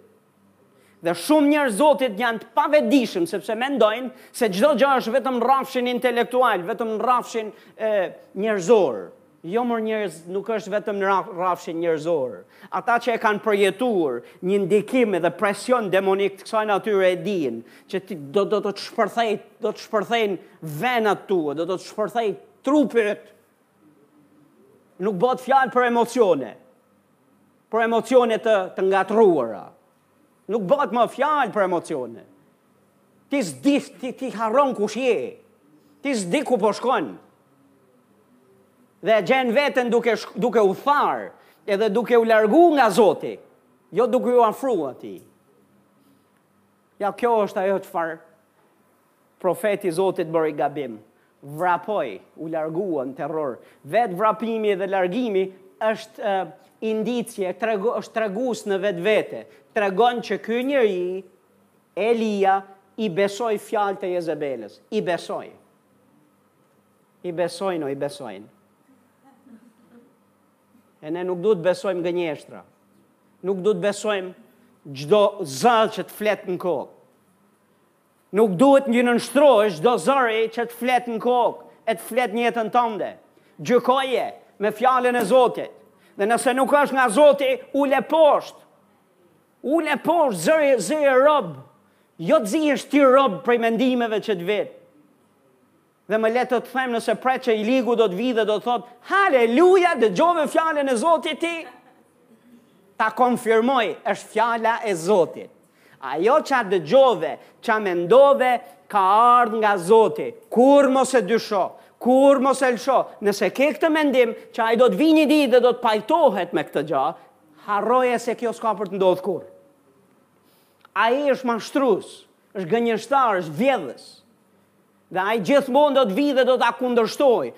Dhe shumë njerëz të Zotit janë të pavetëdijshëm sepse mendojnë se çdo gjë është vetëm në rrafshin intelektual, vetëm në rrafshin e, njerëzor. Jo mor njerëz, nuk është vetëm në rrafshin njerëzor. Ata që e kanë përjetuar një ndikim edhe presion demonik të kësaj natyre e dinë që ti, do do të shpërthej, do të shpërthejnë venat e tua, do do të shpërthejë trupi yt. Nuk bëhet fjalë për emocione. Për emocione të, të ngatërruara. Nuk bëhet më fjalë për emocione. Ti s'di, ti, ti harron kush je. Ti s'di ku po shkon. Dhe e gjen veten duke, duke u tharë, edhe duke u largu nga Zoti, jo duke u afru atij. Ja, kjo është ajo çfarë Profeti i Zotit bëri gabim, vrapoi, u largua në terror. Vetë vrapimi dhe largimi është indicje, tregu, është tregues në vetvete. Tregon që ky njeri, Elia, i besoi fjalët e Jezebelës. I besoi. I besoi, o i besoi. E ne nuk duhet besojmë gënjeshtra. Nuk duhet besojmë çdo za që të flet në kokë. Nuk duhet t'i nënshtrohesh çdo zëri që të flet në kokë e të flet në jetën tënde. Gjykoje me Fjalën e Zotit. Dhe nëse nuk është nga Zoti, ule poshtë. Ule poshtë zëre, zëre rob. Jo të zihesh ti rob prej mendimeve që të vijnë. Dhe më le të të them nëse pret që i ligu do të vijë dhe do të thotë, Haleluja, dëgjove fjalën e Zotit ti? Ta konfirmoj, është fjala e Zotit. Ajo ça dëgjove, ça mendove, ka ardhë nga Zoti. Kurrë mos e dysho, kurrë mos e lësho, nëse ke këtë mendim, që ai do të vijë një ditë dhe do të pajtohet me këtë gja, harroje se kjo s'ka për të ndodhë kurrë. Ai është mashtrus, është gënjeshtar, është vjedhës. Dhe ai gjithmonë do të vijë dhe do ta kundërshtojë.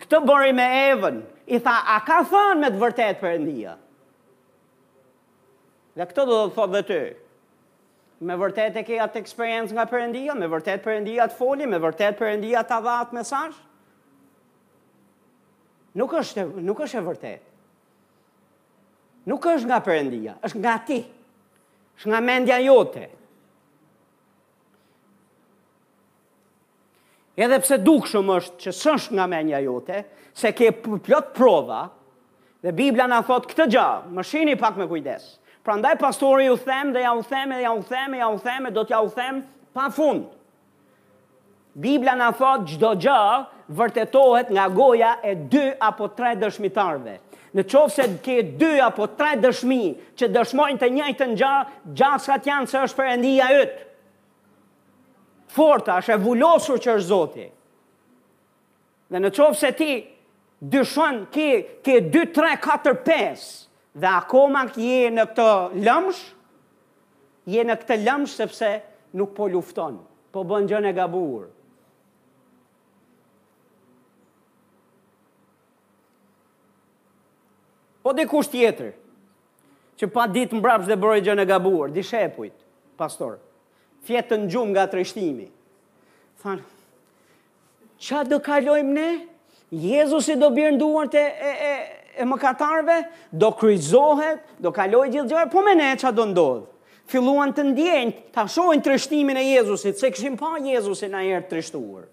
Këtë bëri me Evën, i tha, a ka thënë me të vërtetë Perëndia? Dhe këtë do ta thotë dhe ty. Me vërtet e ke atë eksperiencë nga Perëndia, me vërtet Perëndia të foli, me vërtet Perëndia ta dha atë mesazh? Nuk është nuk është e vërtetë. Nuk është nga Perëndia, është nga ti. Është nga mendja jote. Edhe pse dukshëm është që s'është nga menja jote, se ke plot prova, dhe Biblia na thot këtë gjë, më shini pak me kujdes. Prandaj pastori ju them dhe ja u them dhe ja u them dhe ja u them dhe do t'ja u them pa fund. Bibla na thotë çdo gjë vërtetohet nga goja e dy apo tre dëshmitarëve. Në qoftë se ke dy apo tre dëshmi që dëshmojnë të njëjtën gjë, gjasat janë se është Perëndia, të forta, është e vulosur që është Zoti. Dhe në qoftë se ti dyshon ke ke 2 3 4 5 dhe akoma je në këtë lëmsh, je në këtë lëmsh sepse nuk po lufton, po bën gjënë e gabuar. Po dikush tjetër që pa ditë mbrapsht dhe bëri gjënë e gabuar, dishepujt, pastor. Fjetë të ngrimë nga trishtimi. Thanë, Ça do kalojmë ne? Jezusi do bjerë në duart e, e, e, e mëkatarëve, do kryzohet, do kalojë gjithë gjërat, po me ne ça do ndodhë? Filluan të ndjejnë, ta shohin trishtimin e Jezusit, s'e kishim pa Jezusin najherë të trishtuar.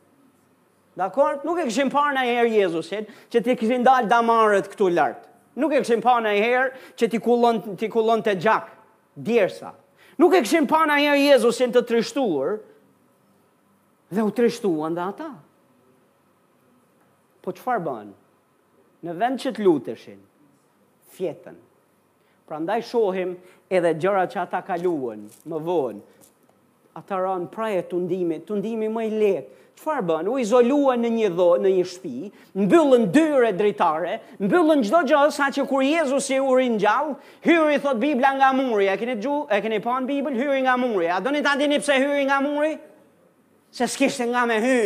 Dakord? Nuk e kishim pa najherë Jezusin, që t'i kishin dalë damarët këtu lart. Nuk e kishim pa najherë që t'i kullon, t'i kullonte gjak, djersa. Nuk e kishim pa najherë Jezusin të trishtuar, Dhe u trishtuan dhe ata. Po çfarë bënë? Në vend që të luteshin, fjetën. Prandaj shohim edhe gjërat që ata kaluan, më vonë, ata ranë pre e tundimit, tundimi më i lehtë. Çfarë bënë? U izoluan në një dho, në një shpi, mbyllën dyer e dritare, mbyllën çdo gjë saqë kur Jezusi u ringjall, hyri thotë Bibla nga muri. E keni dëgju? E keni pa në Bibël hyri nga muri? A doni ta dini pse hyri nga muri? Se s'kishte nga me hy.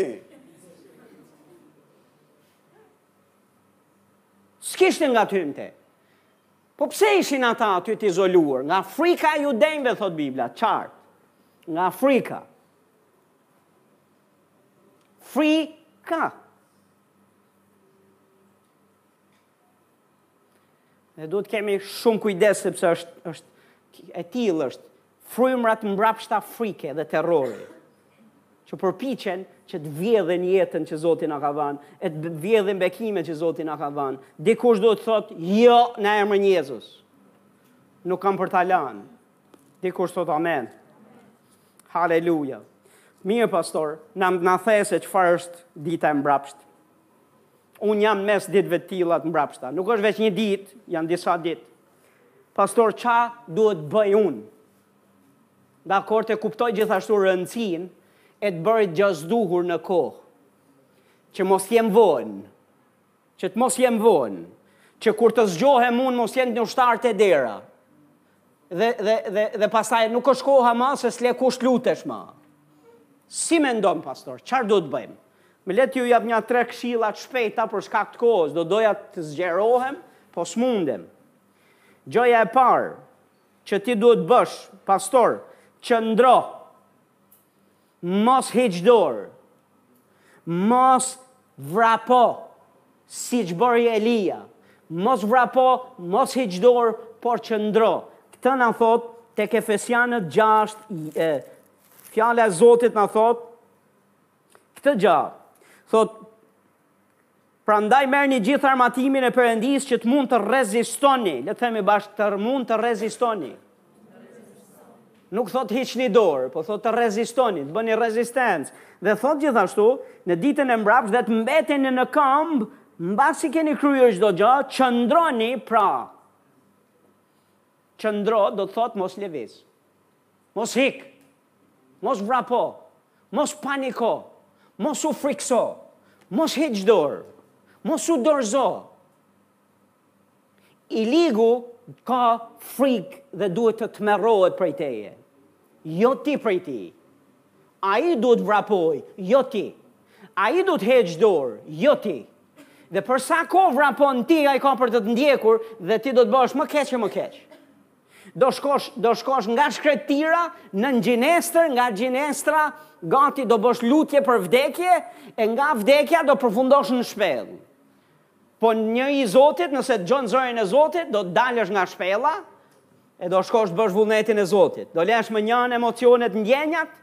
S'kishte nga t'hynte. Po pse ishin ata aty të izoluar? Nga frika e judenjve, thotë Bibla, qartë. Nga frika. Frika. Ne duhet kemi shumë kujdes sepse është është e tillë është frymëra të mbrapshta frike dhe terrori që përpiqen që të vjedhin jetën që Zoti na ka dhënë, e të vjedhin bekimet që Zoti na ka dhënë. Dikush duhet të thotë, "Jo, në emrin e Jezus." Nuk kam për ta lënë. Dikush thotë amen. Haleluja. Mirë pastor, na na the se çfarë është dita e mbrapshtë. Unë jam mes ditëve të tilla të mbrapshta. Nuk është veç një ditë, janë disa ditë. Pastor, ça duhet të bëj unë? Dakord, e kuptoj gjithashtu rëndësinë e të bërit gjasë duhur në kohë. Që mos jem vonë. Që të mos jem vonë. Që kur të zgjohem unë mos jenë ushtarët te dera. Dhe, dhe, dhe, dhe pastaj nuk është koha ma se s'le kush lutesh ma. Si mendon, pastor, çarë duhet të bëjmë? Më lër t'ju jap nja tre këshilla t'shpejta për shkak të kohës, do doja të zgjerohem, po s'mundem. Gjoja e parë, që ti duhet t'bësh, pastor, qëndro, Mos hiq dorë. Mos vrapo siç bëri Elia. Mos vrapo, mos hiq dorë, por qëndro. Këtë na thotë tek Efesianët 6 e, fjala e Zotit na thotë këtë gjë. Thotë Prandaj merrni gjithë armatimin e Perëndisë që të mund të rezistoni, le të themi bashkë të mund të rezistoni. Nuk thot hiqni dorë, po thot të rezistoni, të bëni rezistencë. Dhe thot gjithashtu, në ditën e mbrapshtë dhe të mbeteni në këmbë, mbasi keni kryer çdo gjë, qëndroni pra. Qëndro do të thot mos lëviz. Mos hik. Mos vrapo. Mos paniko. Mos u frikso. Mos hiq dorë. Mos u dorëzo. I ligu ka frikë dhe duhet të tmerrohet prej teje. Jo ti prej tij. Ai duhet të vrapojë, jo ti. Ai duhet të heqë dorë, jo ti. Dhe për sa kohë vrapon ti, ai ka për të të ndjekur dhe ti do të bësh më keq e më keq. Do shkosh, do shkosh nga shkretira nën gjinestër, nga gjinestra gati do bësh lutje për vdekje, e nga vdekja do përfundosh në shpellë. Po njeri i Zotit, nëse dëgjon zërin e Zotit, do të dalësh nga shpella, e do shkosh të bësh vullnetin e Zotit. Do lesh mënjanë emocionet, ndjenjat,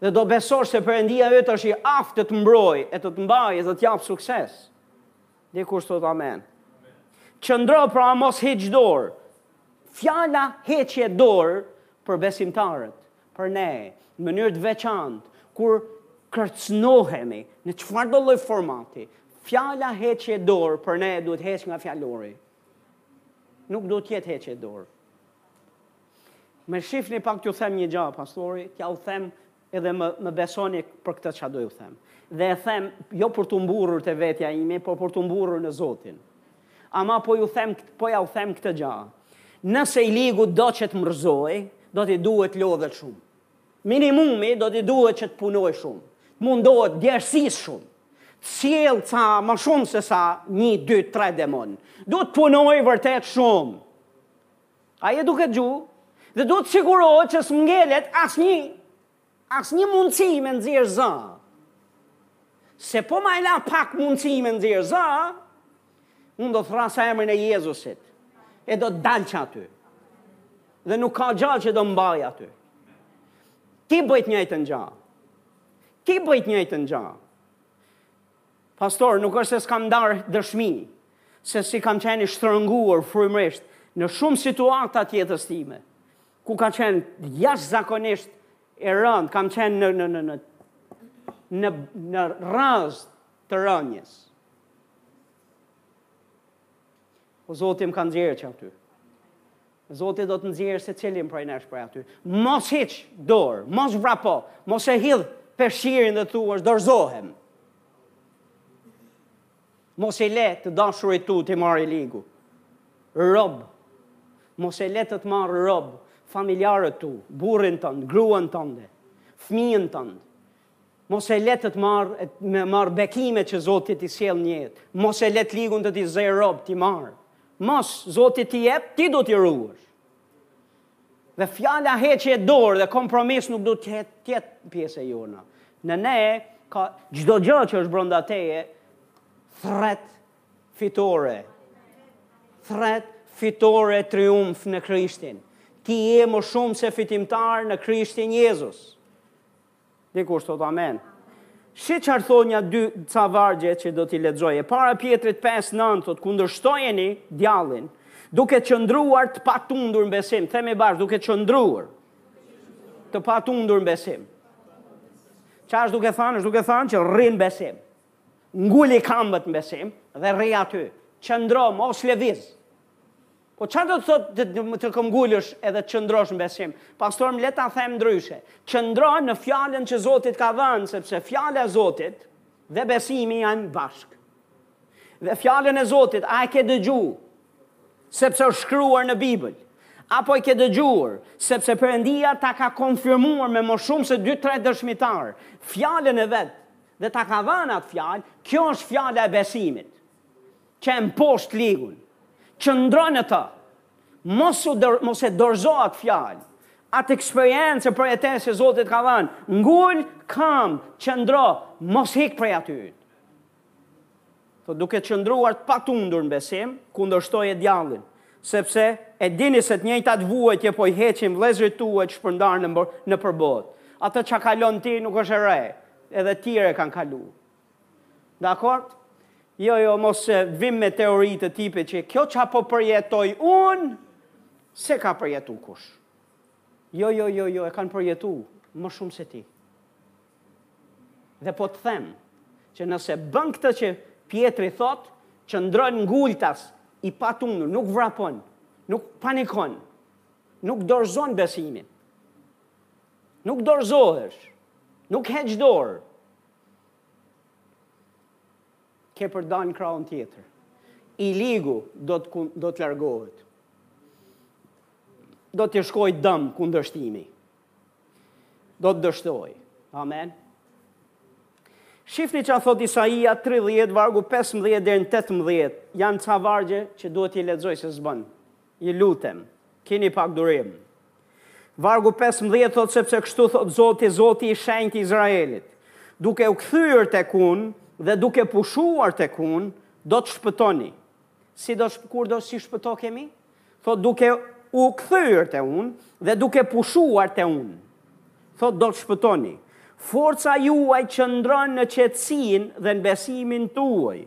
dhe do besosh se Perëndia yt është i aftë të të mbrojë, e të të mbajë, e të të japë sukses. Dikush thot amen. Qëndro pra mos hiq dorë. Fjala heqje dorë për besimtarët, për ne, në mënyrë të veçantë, kur kërcënohemi në çfarëdo lloj formati, fjala heqje dorë për ne duhet hequr nga fjalori. Nuk duhet të jetë heqje dorë. Më shifni pak t'ju them një gjë, pastori, t'jua them Edhe më, më besoni për këtë çka do ju them. Dhe e them, jo për t'u mburrur te vetja ime, por për t'u mburrur në Zotin. Ama po ju them, po jua them këtë gjë. Nëse i ligu do që të më rrëzojë, do t'i duhet të lodhet shumë. Minimumi do t'i duhet që të punojë shumë. Të mundohet djersisë shumë. Të sjellë ca më shumë se sa një, dy, tre demonë. Duhet të punojë vërtet shumë. Ai e duket gjuhë dhe duhet të sigurohet që s'më ngelet asnjë asnjë mundësi me nxjerr zë. Se po ma la pak mundësi me nxjerr zë, unë do thërras emrin e Jezusit e do të dal që aty. Dhe nuk ka gjë që do më mbajë aty. Ti bëj të njëjtën gjë. Ti bëj të njëjtën gjë. Pastor, nuk është se s'kam ndarë dëshmi, se si kam qenë i shtrënguar frymërisht në shumë situata të jetës time, ku ka qenë jashtëzakonisht e rëndë, kam qenë në, në, në, në, në, në rrëzë të rënies. O po Zoti më ka nxjerrë që aty. Zoti do të nxjerrë secilin prej nesh prej aty. Mos hiq dorë, mos vrapo, mos e hidh peshirin dhe thuash dorëzohem. Mos e le të dashurit tu t'i marrë i ligu rob. Mos e le të t'i marrë rob familjarët tu, burrin tënd, gruan tënde, fëmijën tënd. Mos e le të të marrë, me marrë bekimet që Zoti t'i sjell në jetë. Mos e le të ligun të t'i zërë rob, t'i marrë. Mos, Zoti t'i jep, ti do t'i ruash. Dhe fjala heqje dore dhe kompromis nuk do të jetë pjesë e jona. Në ne, çdo gjë që është brenda teje thret fitore. Thret fitore triumf në Krishtin. Ti je më shumë se fitimtar në Krishtin Jezus. Dikush thot amen. Shih ça thonë nja dy ca vargje që do t'i lexoj. E para Pjetrit 5:9 thot kundërshtojeni djallin duke qëndruar të patundur në besim. Themi bashkë duke qëndruar të patundur në besim. Ça është duke thanë? është duke thanë që rri në besim. Nguli kambët në besim dhe rri aty. Qëndro, mos leviz. Po ça do të thotë të, të, të këmbgulësh edhe të qëndrosh në besim? Pastor, më le ta them ndryshe. Qëndro në fjalën që Zoti të ka dhënë, sepse fjala e Zotit dhe besimi janë bashkë. Dhe fjalën e Zotit, a e ke dëgjuar? Sepse është shkruar në Bibël. Apo e ke dëgjuar, sepse Perëndia ta ka konfirmuar me më shumë se 2-3 dëshmitar fjalën e vet dhe ta ka dhënë atë fjalë, kjo është fjala e besimit. Që e mposht ligun. Qëndro në të. Mos, mos e dorzo atë fjalë. Atë eksperiencë e përjetesë që Zoti t'ka dhanë. Ngull kam, qëndro, mos hik prej aty. Po duke qëndruar të patundur në besim, kundërshtoje djallin sepse e dini se të njëjtat vuajtje po i heqin vëllezërit tuaj të shpërndarë në, nëpër botë. Atë ça kalon ti nuk është e re, edhe tjerë kanë kalu. Dakord? Jo, jo, mos vijmë me teori të tipit që kjo ça po përjetoj unë, s'e ka përjetu kush. Jo, jo, jo, jo, e kanë përjetu më shumë se ti. Dhe po të them, që nëse bën këtë që Pjetri thot, qëndron ngultas i patundur, nuk vrapon, nuk panikon, nuk dorëzon besimin, nuk dorëzohesh, nuk heq dorë, Ke për dalë në krahun tjetër. I ligu do të, do të largohet. Do t'i shkojë dëm kundërshtimi. Do të dështojë. Amen. Shifni ça thot Isaia 30, vargu 15 deri në 18, janë ca vargje që duhet t'i lexoj se s'bën. Ju lutem, kini pak durim. Vargu pesëmbëdhjetë thotë sepse kështu thotë Zoti, Zoti i shenjtë i Izraelit, duke u kthyer tek unë dhe duke pushuar tek unë, do të shpëtoni. Si do shp kur do si shpëto kemi? Thotë duke u kthyer te unë dhe duke pushuar te unë. Thotë do të shpëtoni. Forca juaj qëndron në qetësinë dhe në besimin tuaj.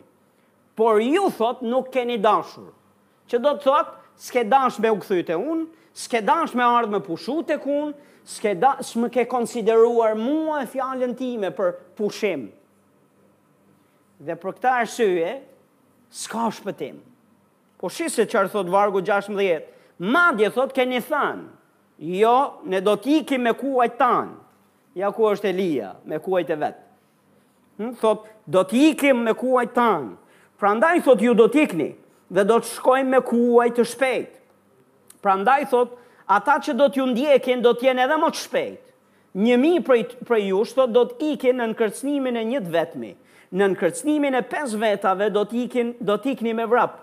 Por ju thotë nuk keni dashur. Që do të thotë, s'ke dashtë me u kthy te unë, s'ke dashtë me ardhë me pushu tek unë, s'ke da, s'më ke konsideruar mua e fjalën time për pushim. Dhe për këtë arsye, s'ka shpëtim. Po shih se çfarë thot vargu 16. Madje thot keni thanë, jo, ne do të ikim me kuajt tanë. Ja ku është Elia, me kuajt e vet. Hm, thot, do të ikim me kuajt tanë. Prandaj, thot, ju do të ikni dhe do të shkojmë me kuaj të shpejt. Prandaj, thot, ata që do t'ju ndjekin do t'jen edhe më të shpejt. Një mijë prej, prej jush, thot, do t'ikin nën kërcnimin e një të vetmi. Nën kërcnimin e pes vetave do t'ikin, do t'ikni me vrap.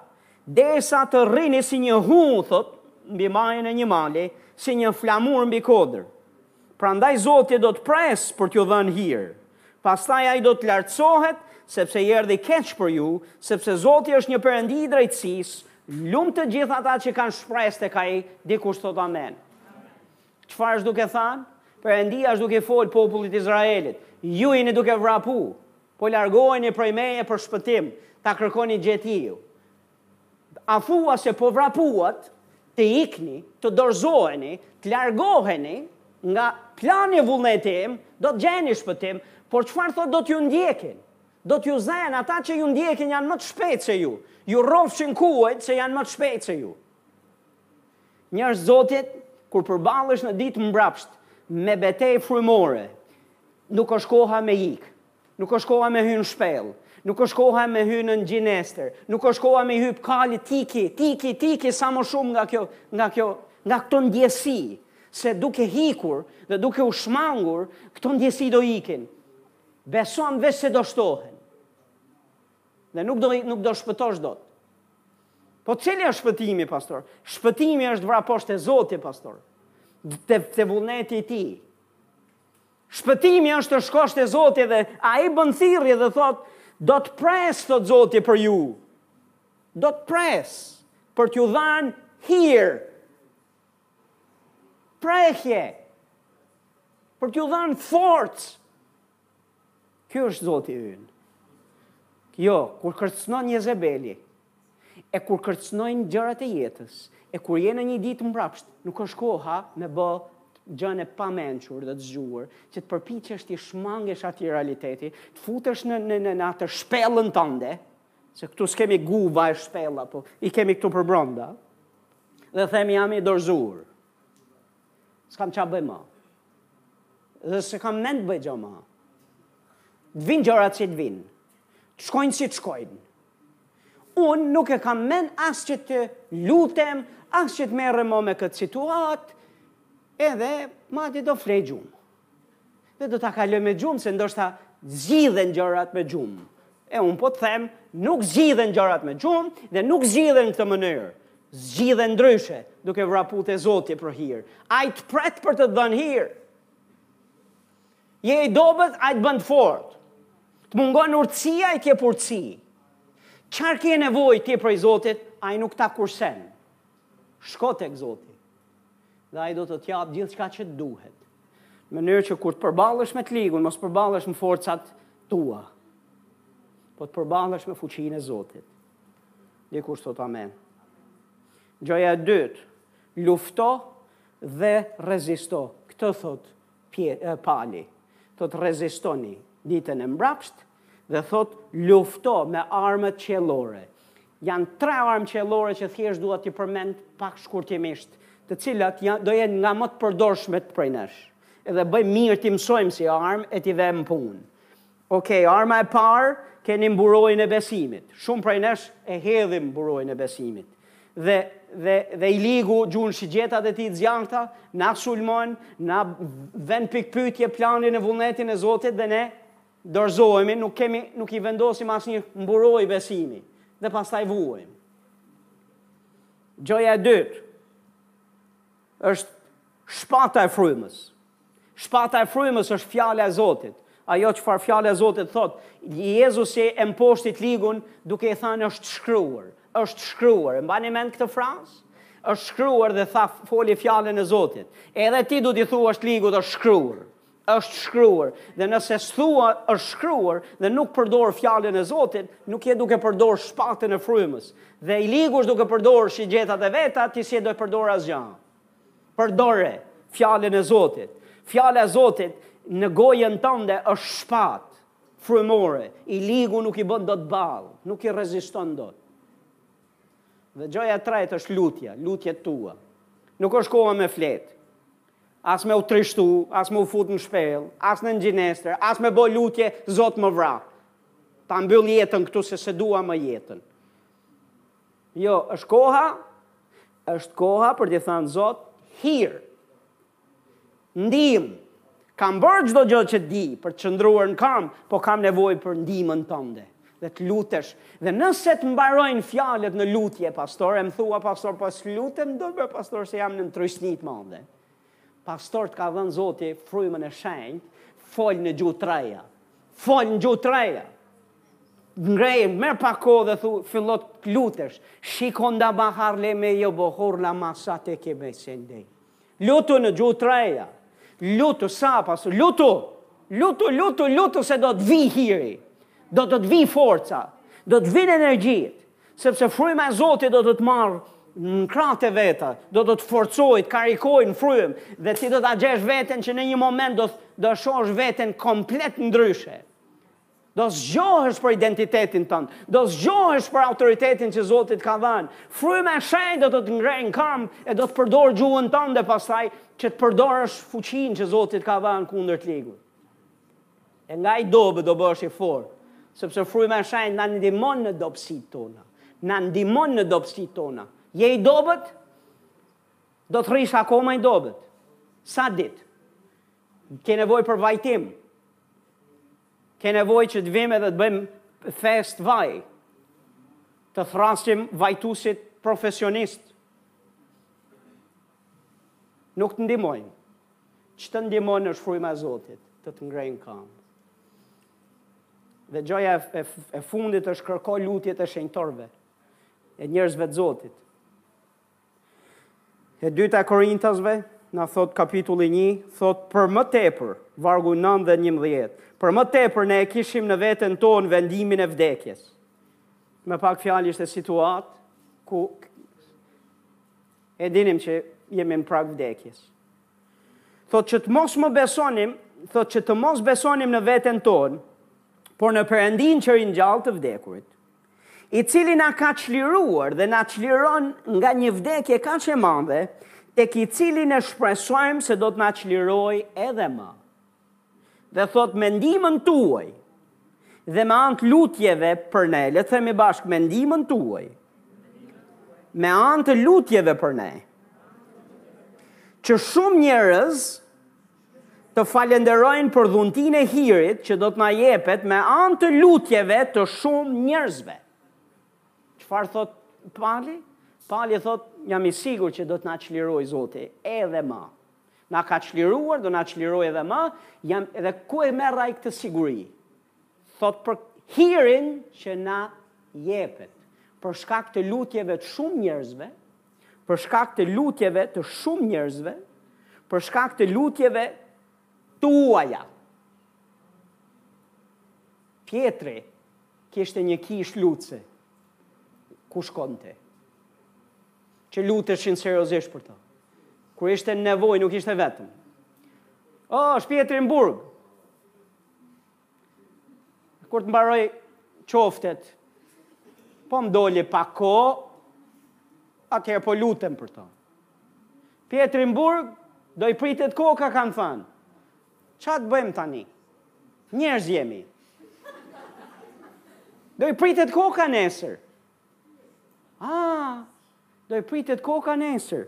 Derisa të rrini si një hu, thot, mbi majën e një mali, si një flamur mbi kodër. Prandaj Zoti do të presë për t'ju dhënë hir. Pastaj ai do të lartësohet, sepse i erdhi keq për ju, sepse Zoti është një Perëndi i drejtësisë, lum të gjithë ata që kanë shpresë tek ai, dikush thotë amen. Çfarë është duke thanë? Perëndia është duke i fol popullit të Izraelit. Ju jeni duke vrapu. Po largoheni prej meje për shpëtim, ta kërkoni gjetiu. A thua se po vrapuat të ikni, të dorëzoheni, të largoheni nga plani, vullneti im, do të gjeni shpëtim, por çfarë thotë do t'ju ndjekin? Do t'ju zenë, ata që ju ndjekin janë më të shpejtë se ju, ju rrofshin kuajt se janë më të shpejtë se ju. Njerëz të Zotit, kur përballesh në ditë të mbrapsht, me betejë frymore, nuk është koha me ikë. Nuk është koha me hy në shpellë. Nuk është koha me hy nën gjineshtër. Nuk është koha me hyp kalit tiki, tiki, tiki sa më shumë nga kjo, nga kjo, nga këto ndjesi, se duke hikur dhe duke u shmangur, këto ndjesi do ikin. Besoma veç se do shtohen. Dhe nuk do nuk do shpëtosh dot. Po cili është shpëtimi, pastor? Shpëtimi është vraposh te Zoti, pastor. Te te vullneti i tij. Shpëtimi është të shkosh te Zoti dhe ai bën thirrje dhe thot, do të pres thot Zoti për ju. Do të pres për t'ju dhanë hir. Prehje. Për t'ju dhanë forcë. Ky është Zoti ynë. Jo, kur kërcënon Jezebeli, E kur kërcënojnë gjërat e jetës, e kur je në një ditë mbrapsht, nuk është koha me bë gjënë e pamençur dhe të zgjuar, që të përpiqesh t'i shmangesh atij realiteti, të futesh në në në atë shpellën tënde, se këtu s'kemi guva e shpella, po i kemi këtu për brenda. Dhe themi jam i dorëzuar. S'kam ç'a bëj më. Dhe s'kam mend bëj gjë më. Të vinë gjërat që të vinë. Të shkojnë si të shkojnë. Unë nuk e kam men as që të lutem, as që të merrem më me këtë situatë, edhe madje do flej gjumë. Dhe do ta kaloj me gjumë se ndoshta zgjidhen gjërat me gjumë. E unë po të them, nuk zgjidhen gjërat me gjumë dhe nuk zgjidhen në këtë mënyrë. Zgjidhen ndryshe, duke vrapu te Zoti për hir. Ai të pret për të dhënë hir. Je i dobët, ai të bën të fortë. Të mungon urtësia, ai t'jep urtësi. Çfarë ke nevojë ti prej Zotit, ai nuk ta kursen. Shko tek Zoti. Dhe ai do të të japë gjithçka që të duhet. Në mënyrë që kur të përballesh me të ligun, mos përballesh me forcat tua. Po të përballesh me fuqinë e Zotit. Dikush thotë amen. Gjëja e dytë, lufto dhe rezisto. Këtë thotë Pali, thotë rezistoni ditën e mbrapshtë dhe thotë lufto me armët qiellore. Janë tre armë qiellore që thjesht dua t'i përmend pak shkurtimisht, të cilat do jenë nga më të përdorshmet prej nesh. Edhe bëjmë mirë t'i mësojmë si armë e t'i vemë n'punë. Ok, arma e parë, keni mburojën e besimit. Shumë prej nesh e hedhim mburojën e besimit. Dhe, dhe, dhe i ligu gjun shigjetat e tij të zjarrta, na sulmon, na ven pikëpyetje planin e vullnetin e Zotit dhe ne dorëzohemi, nuk, kemi, nuk i vendosim asnjë mburojë besimi dhe pastaj vuajmë. Gjëja e dytë, Është shpata e frymës. Shpata e frymës është fjala e Zotit. Ajo çfarë fjala e Zotit thotë, Jezusi e mposhti t'ligun duke i thënë është shkruar. Është shkruar. E mbani mend këtë frazë? Është shkruar dhe tha foli fjalën e Zotit. Edhe ti do t'i thuash t'ligut është shkruar. Është shkruar, dhe nëse s'thua është shkruar dhe nuk përdor fjalën e Zotit, nuk je duke përdorë shpatën e frymës. Dhe i ligu është duke përdorë shigjetat e veta, ti s'je duke përdorë asgjë. Përdore fjalën e Zotit. Fjala e Zotit në gojën tënde është shpatë frymore, i ligu nuk i bën dot ballë, nuk i reziston dot. Dhe gjëja e tretë është lutja, lutjet tua. Nuk është koha me fjet. As me u trishtu, as me u fut në shpellë, as nën gjineshtër, as me bo lutje, Zot më vra. Ta mbyll jetën këtu se s'e dua më jetën. Jo, është koha, është koha për të thënë Zot, hir. Ndihmë. Kam bërë çdo gjë që di për të qëndruar në kamb, po kam nevojë për ndihmën tënde. dhe të lutesh dhe nëse të mbarojnë fjalët në lutje pastor e më thua pastor po s'lutem dot pastor se jam në trysni të madhe pastor të ka dhënë Zoti frymën e shenjtë fol në gjuhë të reja fol në gjuhë të reja ngre merr pak kohë dhe thu fillo të lutesh shikon da baharle me jo bohur la masate ke me sendej Lutu në gjuhë të reja. Lutu sa pa s', lutu. Lutu, lutu, lutu se do të vijë hiri. Do të të vijë forca. Do të vinë energjitë sepse fryma e Zotit do të të marrë në krahët e veta, do të të forcojë, të karikojë në frymë, dhe ti do ta gjesh veten që në një moment do, do shohësh veten komplet ndryshe. Do zgjohesh për identitetin tënd, do zgjohesh për autoritetin që Zoti të ka dhënë. Fryma e shenjtë do të të ngrejë në këmbë e do të përdorë gjuhën tënde pastaj që të përdorësh fuqinë që Zoti të ka dhënë kundër të ligut. E nga i dobët do bëhesh i fortë, sepse fryma e shenjtë na ndihmon në dobësitë tona. Na ndihmon në dobësitë tona. Je i dobët? Do të rrish akoma i dobët. Sa ditë? Ke nevojë për vajtim. Ke nevojë që të vimë edhe të bëjmë festë vaji. Të thrrasim vajtusit profesionistë. Nuk të ndihmojnë. Që të ndihmon është fryma e Zotit, të të ngrejë n'kamb. Dhe gjaja e fundit është kërko lutjet e shenjtorve, e njerëzve të Zotit. E dyta e Korintasve, na thotë kapitulli 1, thotë për më tepër, vargu 9 dhe 11, për më tepër ne e kishim në veten tonë vendimin e vdekjes. Me pak fjalë ishte situatë ku e dinim që jemi në prag vdekjes. Thotë që të mos më besonim, thotë që të mos besonim në veten tonë, por në Perëndinë që ringjall të vdekurit. i cili na ka çliruar dhe na çliron nga një vdekje kaq e madhe, tek i cili ne shpresojmë se do të na çlirojë edhe më. Dhe thotë me ndihmën tuaj dhe me anë të lutjeve për ne, le të themi bashkë me ndihmën tuaj. Me anë të lutjeve për ne. Që shumë njerëz Të falënderojnë për dhuntinë e hirit që do të na jepet me anë të lutjeve të shumë njerëzve. Çfarë thotë Pali? Pali thotë, jam i sigurt që do të na çlirojë Zoti edhe më. Na ka çliruar, do na çlirojë edhe më. Jam edhe ku e merr ai këtë siguri? Thotë për hirin që na jepet për shkak të lutjeve të shumë njerëzve, për shkak të lutjeve të shumë njerëzve, për shkak të lutjeve tuaja. Pjetri kishte një kishë lutëse, ku shkonte, që luteshin seriozisht për të. Kur ishte në nevojë, nuk ishte vetëm. O, oh, është Pjetri në burg. Kur të mbaroj qoftet, po më doli pak kohë, atëherë po lutem për to. Pjetri në burg, do i pritet koka, kanë thënë. Ça të bëjmë tani? Njerëz jemi. Do i pritet koka nesër. A, do i pritet koka nesër.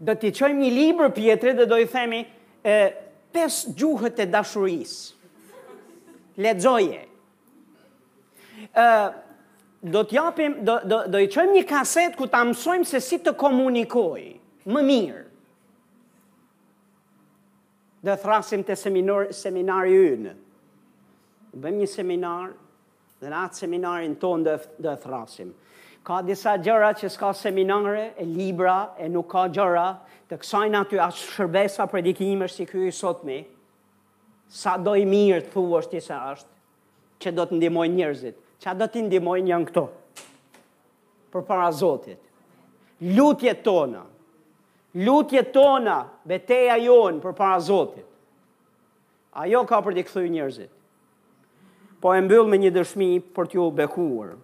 Do t'i çojmë një libër Pjetrit dhe do i themi e pesë gjuhët e dashurisë. Lexoje. Ë do të japim do do do i çojmë një kasetë ku ta mësojmë se si të komunikojë më mirë. Do thërrasim te seminar seminari ynë. Bëjmë një seminar Dhe në atë seminarin tonë do e, do e thërrasim. Ka disa gjëra që s'ka seminare, e libra, e nuk ka gjëra, të kësaj natyre, as shërbesa predikimesh si ky i sotmi, sado i mirë të thuash ti se është, që do të ndihmojnë njerëzit, ça do t'i ndihmojë janë këto, përpara Zotit. Lutjet tona, lutjet tona, beteja jonë përpara Zotit. Ajo ka për t'i kthyer njerëzit. Po e mbyll me një dëshmi për t'ju bekuar.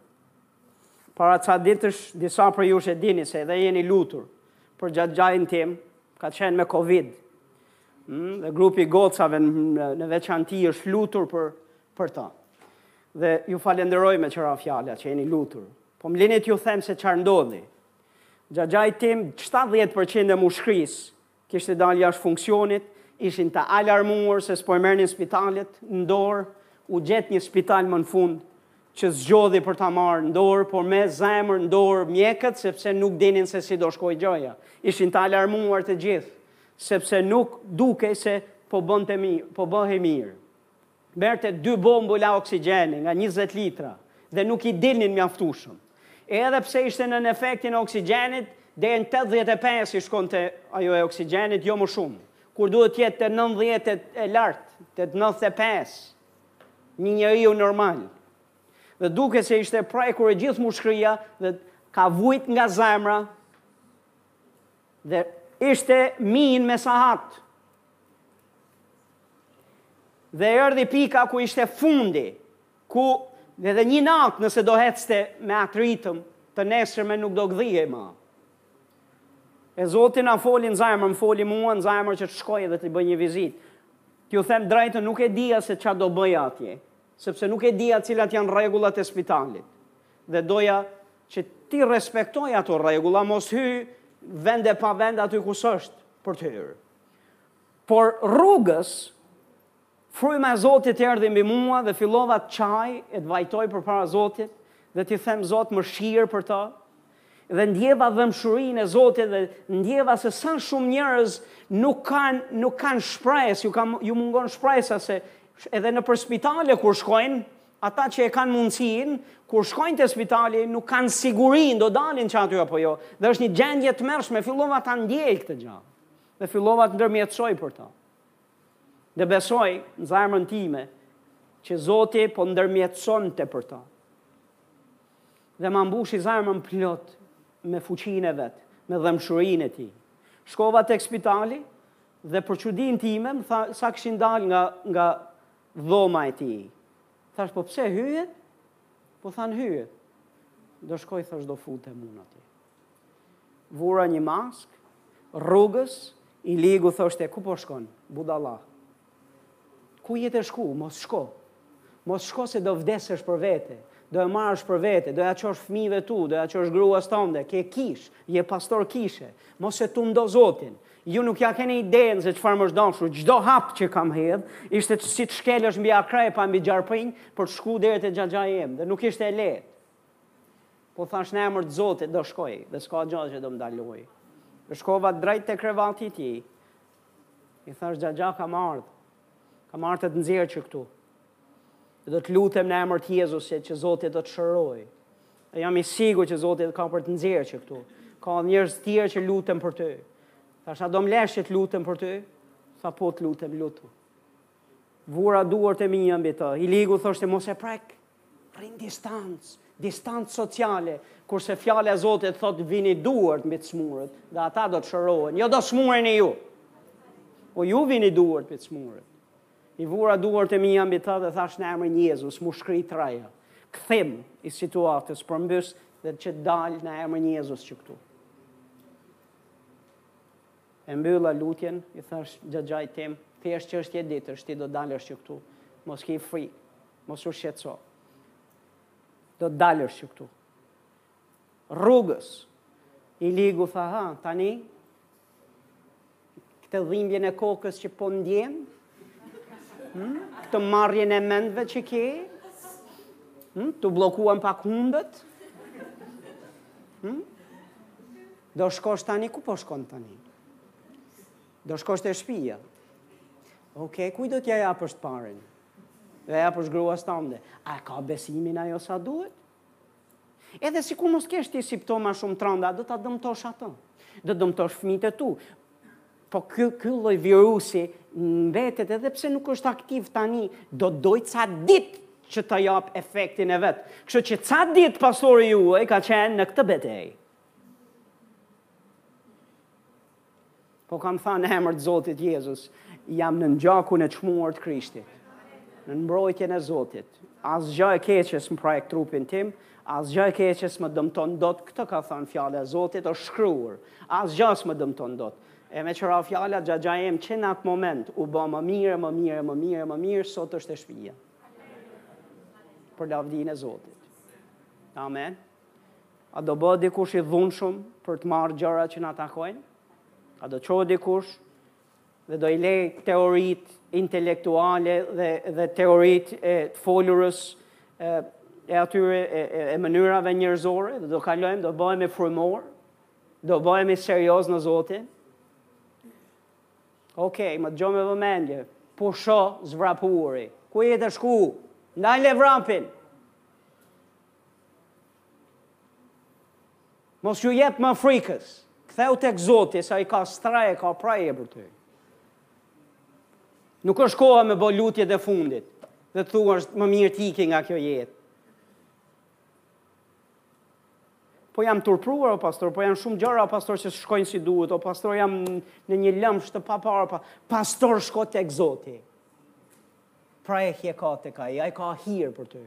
Para ca ditësh, disa prej jush e dini se edhe jeni lutur për xhaxhain tim, ka qenë me Covid, mm, dhe grupi i gocave në veçanti është lutur për, për ta. Dhe ju falënderoj me që ra fjala që jeni lutur. Po më lini t'ju them se çfarë ndodhi. Xhaxhait tim, 70% e mushkërisë Kishte dalë jashtë funksionit, ishin të alarmuar se s'po e merrnin spitalet në dorë, u gjet një spital më në fund që zgjodhi për ta marrë në dorë, por me zemër në dorë mjekët sepse nuk dinin se si do shkojë gjëja. Ishin të alarmuar të gjithë, sepse nuk dukej se po bënte mirë, po bëhej mirë. Merrte dy bombula oksigjeni nga njëzet litra dhe nuk i dilnin mjaftueshëm. Edhe pse ishte nën efektin e oksigjenit, deri në tetëdhjetë e pesë i shkonte ajo e oksigjenit, jo më shumë, kur duhet të jetë te nëntëdhjetë e lart, te nëntëdhjetë e pesë, një njeriu normal. Dhe duket se ishte prekur e gjithë mushkëria dhe ka vujt nga zemra dhe ishte minë me sahat. Dhe erdhi pika ku ishte fundi, ku edhe një natë nëse do hecte me atë ritëm, të nesërmen nuk do gdhije më. E Zoti na foli në zajmër, më foli mua në zajmër që të shkoj dhe të bëj një vizitë. T'ju them të drejtën nuk e dija se ça do bëja atje, sepse nuk e dija cilat janë rregullat e spitalit. Dhe doja që t'i respektoj ato rregulla, mos hy vend e pa vend aty ku s'është për të hyrë. Por rrugës, fryma e Zotit erdhi mbi mua dhe fillova të qaj e të vajtoj përpara Zotit dhe t'i them Zot mëshirë për to dhe ndjeva dhembshurinë e Zotit dhe ndjeva se sa shumë njerëz nuk kanë nuk kanë shpresë, ju ka, ju mungon shpresa se edhe nëpër spitale kur shkojnë, ata që e kanë mundësinë, kur shkojnë te spitali nuk kanë sigurinë, do dalin që aty apo jo, dhe është një gjendje e tmerrshme, fillova ta ndjej këtë gja. Dhe fillova të ndërmjetësoj për to. Dhe besoj në zajmrën time që Zoti po ndërmjetësonte për to. Dhe ma mbushi zajmrën plot me fuqinë e vet, me dhembshurinë e tij. Shkova tek spitali dhe për çudinë time më tha sa kishin dal nga, nga dhoma e tij. Thashë, po pse hyhet? Po thanë hyhet. Do shkoj, thashë, do futem unë aty. Vura një maskë, rrugës, i ligu thoshte, ku po shkon, budalla. Ku je tu shku, mos shko. Mos shko se do vdesësh për vete, do e marrësh për vete, do e ia çosh fmive tu, do e ia çosh gruas tande, ke kishë, je pastor kishe, mos e tundo Zotin. Ju nuk ia keni idenë se çfarë më është dashur, çdo hap që kam hedh, ishte si të shkelësh mbi akrepa, mbi gjarpinj, për të shku deri te xhaxhai dhe nuk ishte e lehtë. Po thashë në emër të Zotit do shkoj dhe s'ka gjë që do më ndalojë. Shkova drejt te krevati i tij. I thashë xhaxha kam ardh. Kam ardh të të nxjerr që këtu. Dhe do të lutem në emër të Jezusit që Zoti do të shërojë. Dhe jam i sigurt që Zoti të ka për të nxjerr që këtu. Ka njerëz të tjerë që luten për ty. Thashë a do më lesh që të lutem për ty? Tha po të lutem, lutu. Vura duart e mia mbi të. I ligu thoshte mos e prek. Rri në distancë, distancë sociale, kurse fjala e Zotit thotë vini duart mbi të smurët dhe ata do të shërohen, jo do smureni ju. O ju vini duart mbi të smurët. I vura duart e mia mbi të dhe thashë në emrin e Jezus, mushkri të reja. Kthim i situatës përmbys dhe çudi, dal në emrin e Jezus që këtu. E mbylla lutjen, i thashë xhaxhait tim, thjesht çështje ditësh ti do të dalësh që këtu. Mos ki frikë, mos u shqetëso. Do të dalësh që këtu. Rrugës. I ligu tha, ha, tani këtë dhimbjen e kokës që po ndjen, hmm? këtë marrjen e mendve që ke, hmm? t'u bllokuan pak hundët, hmm? Do shkosh tani ku po shkon tani? Do shkosh te shpia. Ok, kujt do t'ia japësh të parin? Do ia japësh gruas tande. A ka besimin ajo sa duhet? Edhe sikur mos kesh ti siptoma shumë t'randa, do ta dëmtosh ato. Do dëmtosh fëmijët e tu. Po ky, ky lloj virusi mbetet edhe pse nuk është aktiv tani, do dojë ca ditë që të japë efektin e vet. Kështu që ca ditë pastori juaj ka qenë në këtë betejë. Po kam thanë në emër të Zotit Jezus, jam nën gjakun e çmuar të Krishtit, nën mbrojtjen e Zotit. Asgjë e keqe s'më prek trupin tim, asgjë e keqe s'më dëmton dot, këtë ka thënë fjala e Zotit, është shkruar, asgjë s'më dëmton dot. E meqë ra fjala, xhaxhai em që në atë moment, u ba më mirë, më mirë, më mirë, më mirë, sot është te shpija. Për lavdinë e Zotit. Amen. Amen. A do bëhet dikush i dhunshëm për të marrë gjërat që na takojnë? A do çohet dikush dhe do i lejë teoritë intelektuale dhe, dhe teoritë e të folurës e, e atyre e, e, e mënyrave njerëzore dhe do kalojmë, do bëhemi frymorë, do bëhemi seriozë në Zotin? Okej, okay, më dëgjo me vëmendje, pusho së vrapuari, ku je tu shku, ndale vrapin, Mos iu jep më frikës. Kthehu tek Zoti, se ai ka strehë, ka prehje për ty. Nuk është koha me bo lutjet e fundit, dhe të thuash është më mirë t'iki nga kjo jetë. Po jam turpruar, o pastor, po janë shumë gjëra, o pastor, që s'shkojnë si duhet, o pastor, jam në një lëmsh të paparë, pa. pastor, shko tek Zoti. Prehje ka tek ai, ai ka hir për ty.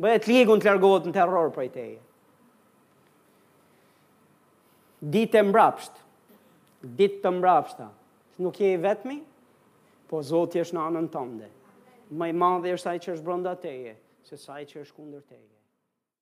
Bëje të ligun të largohet në terror prej teje. Ditë e mbrapsht, ditë të mbrapshta, nuk je i vetmi, po Zoti është në anën tënde. Më i madhi është ai që është brenda teje, se sa ai që është kundër teje.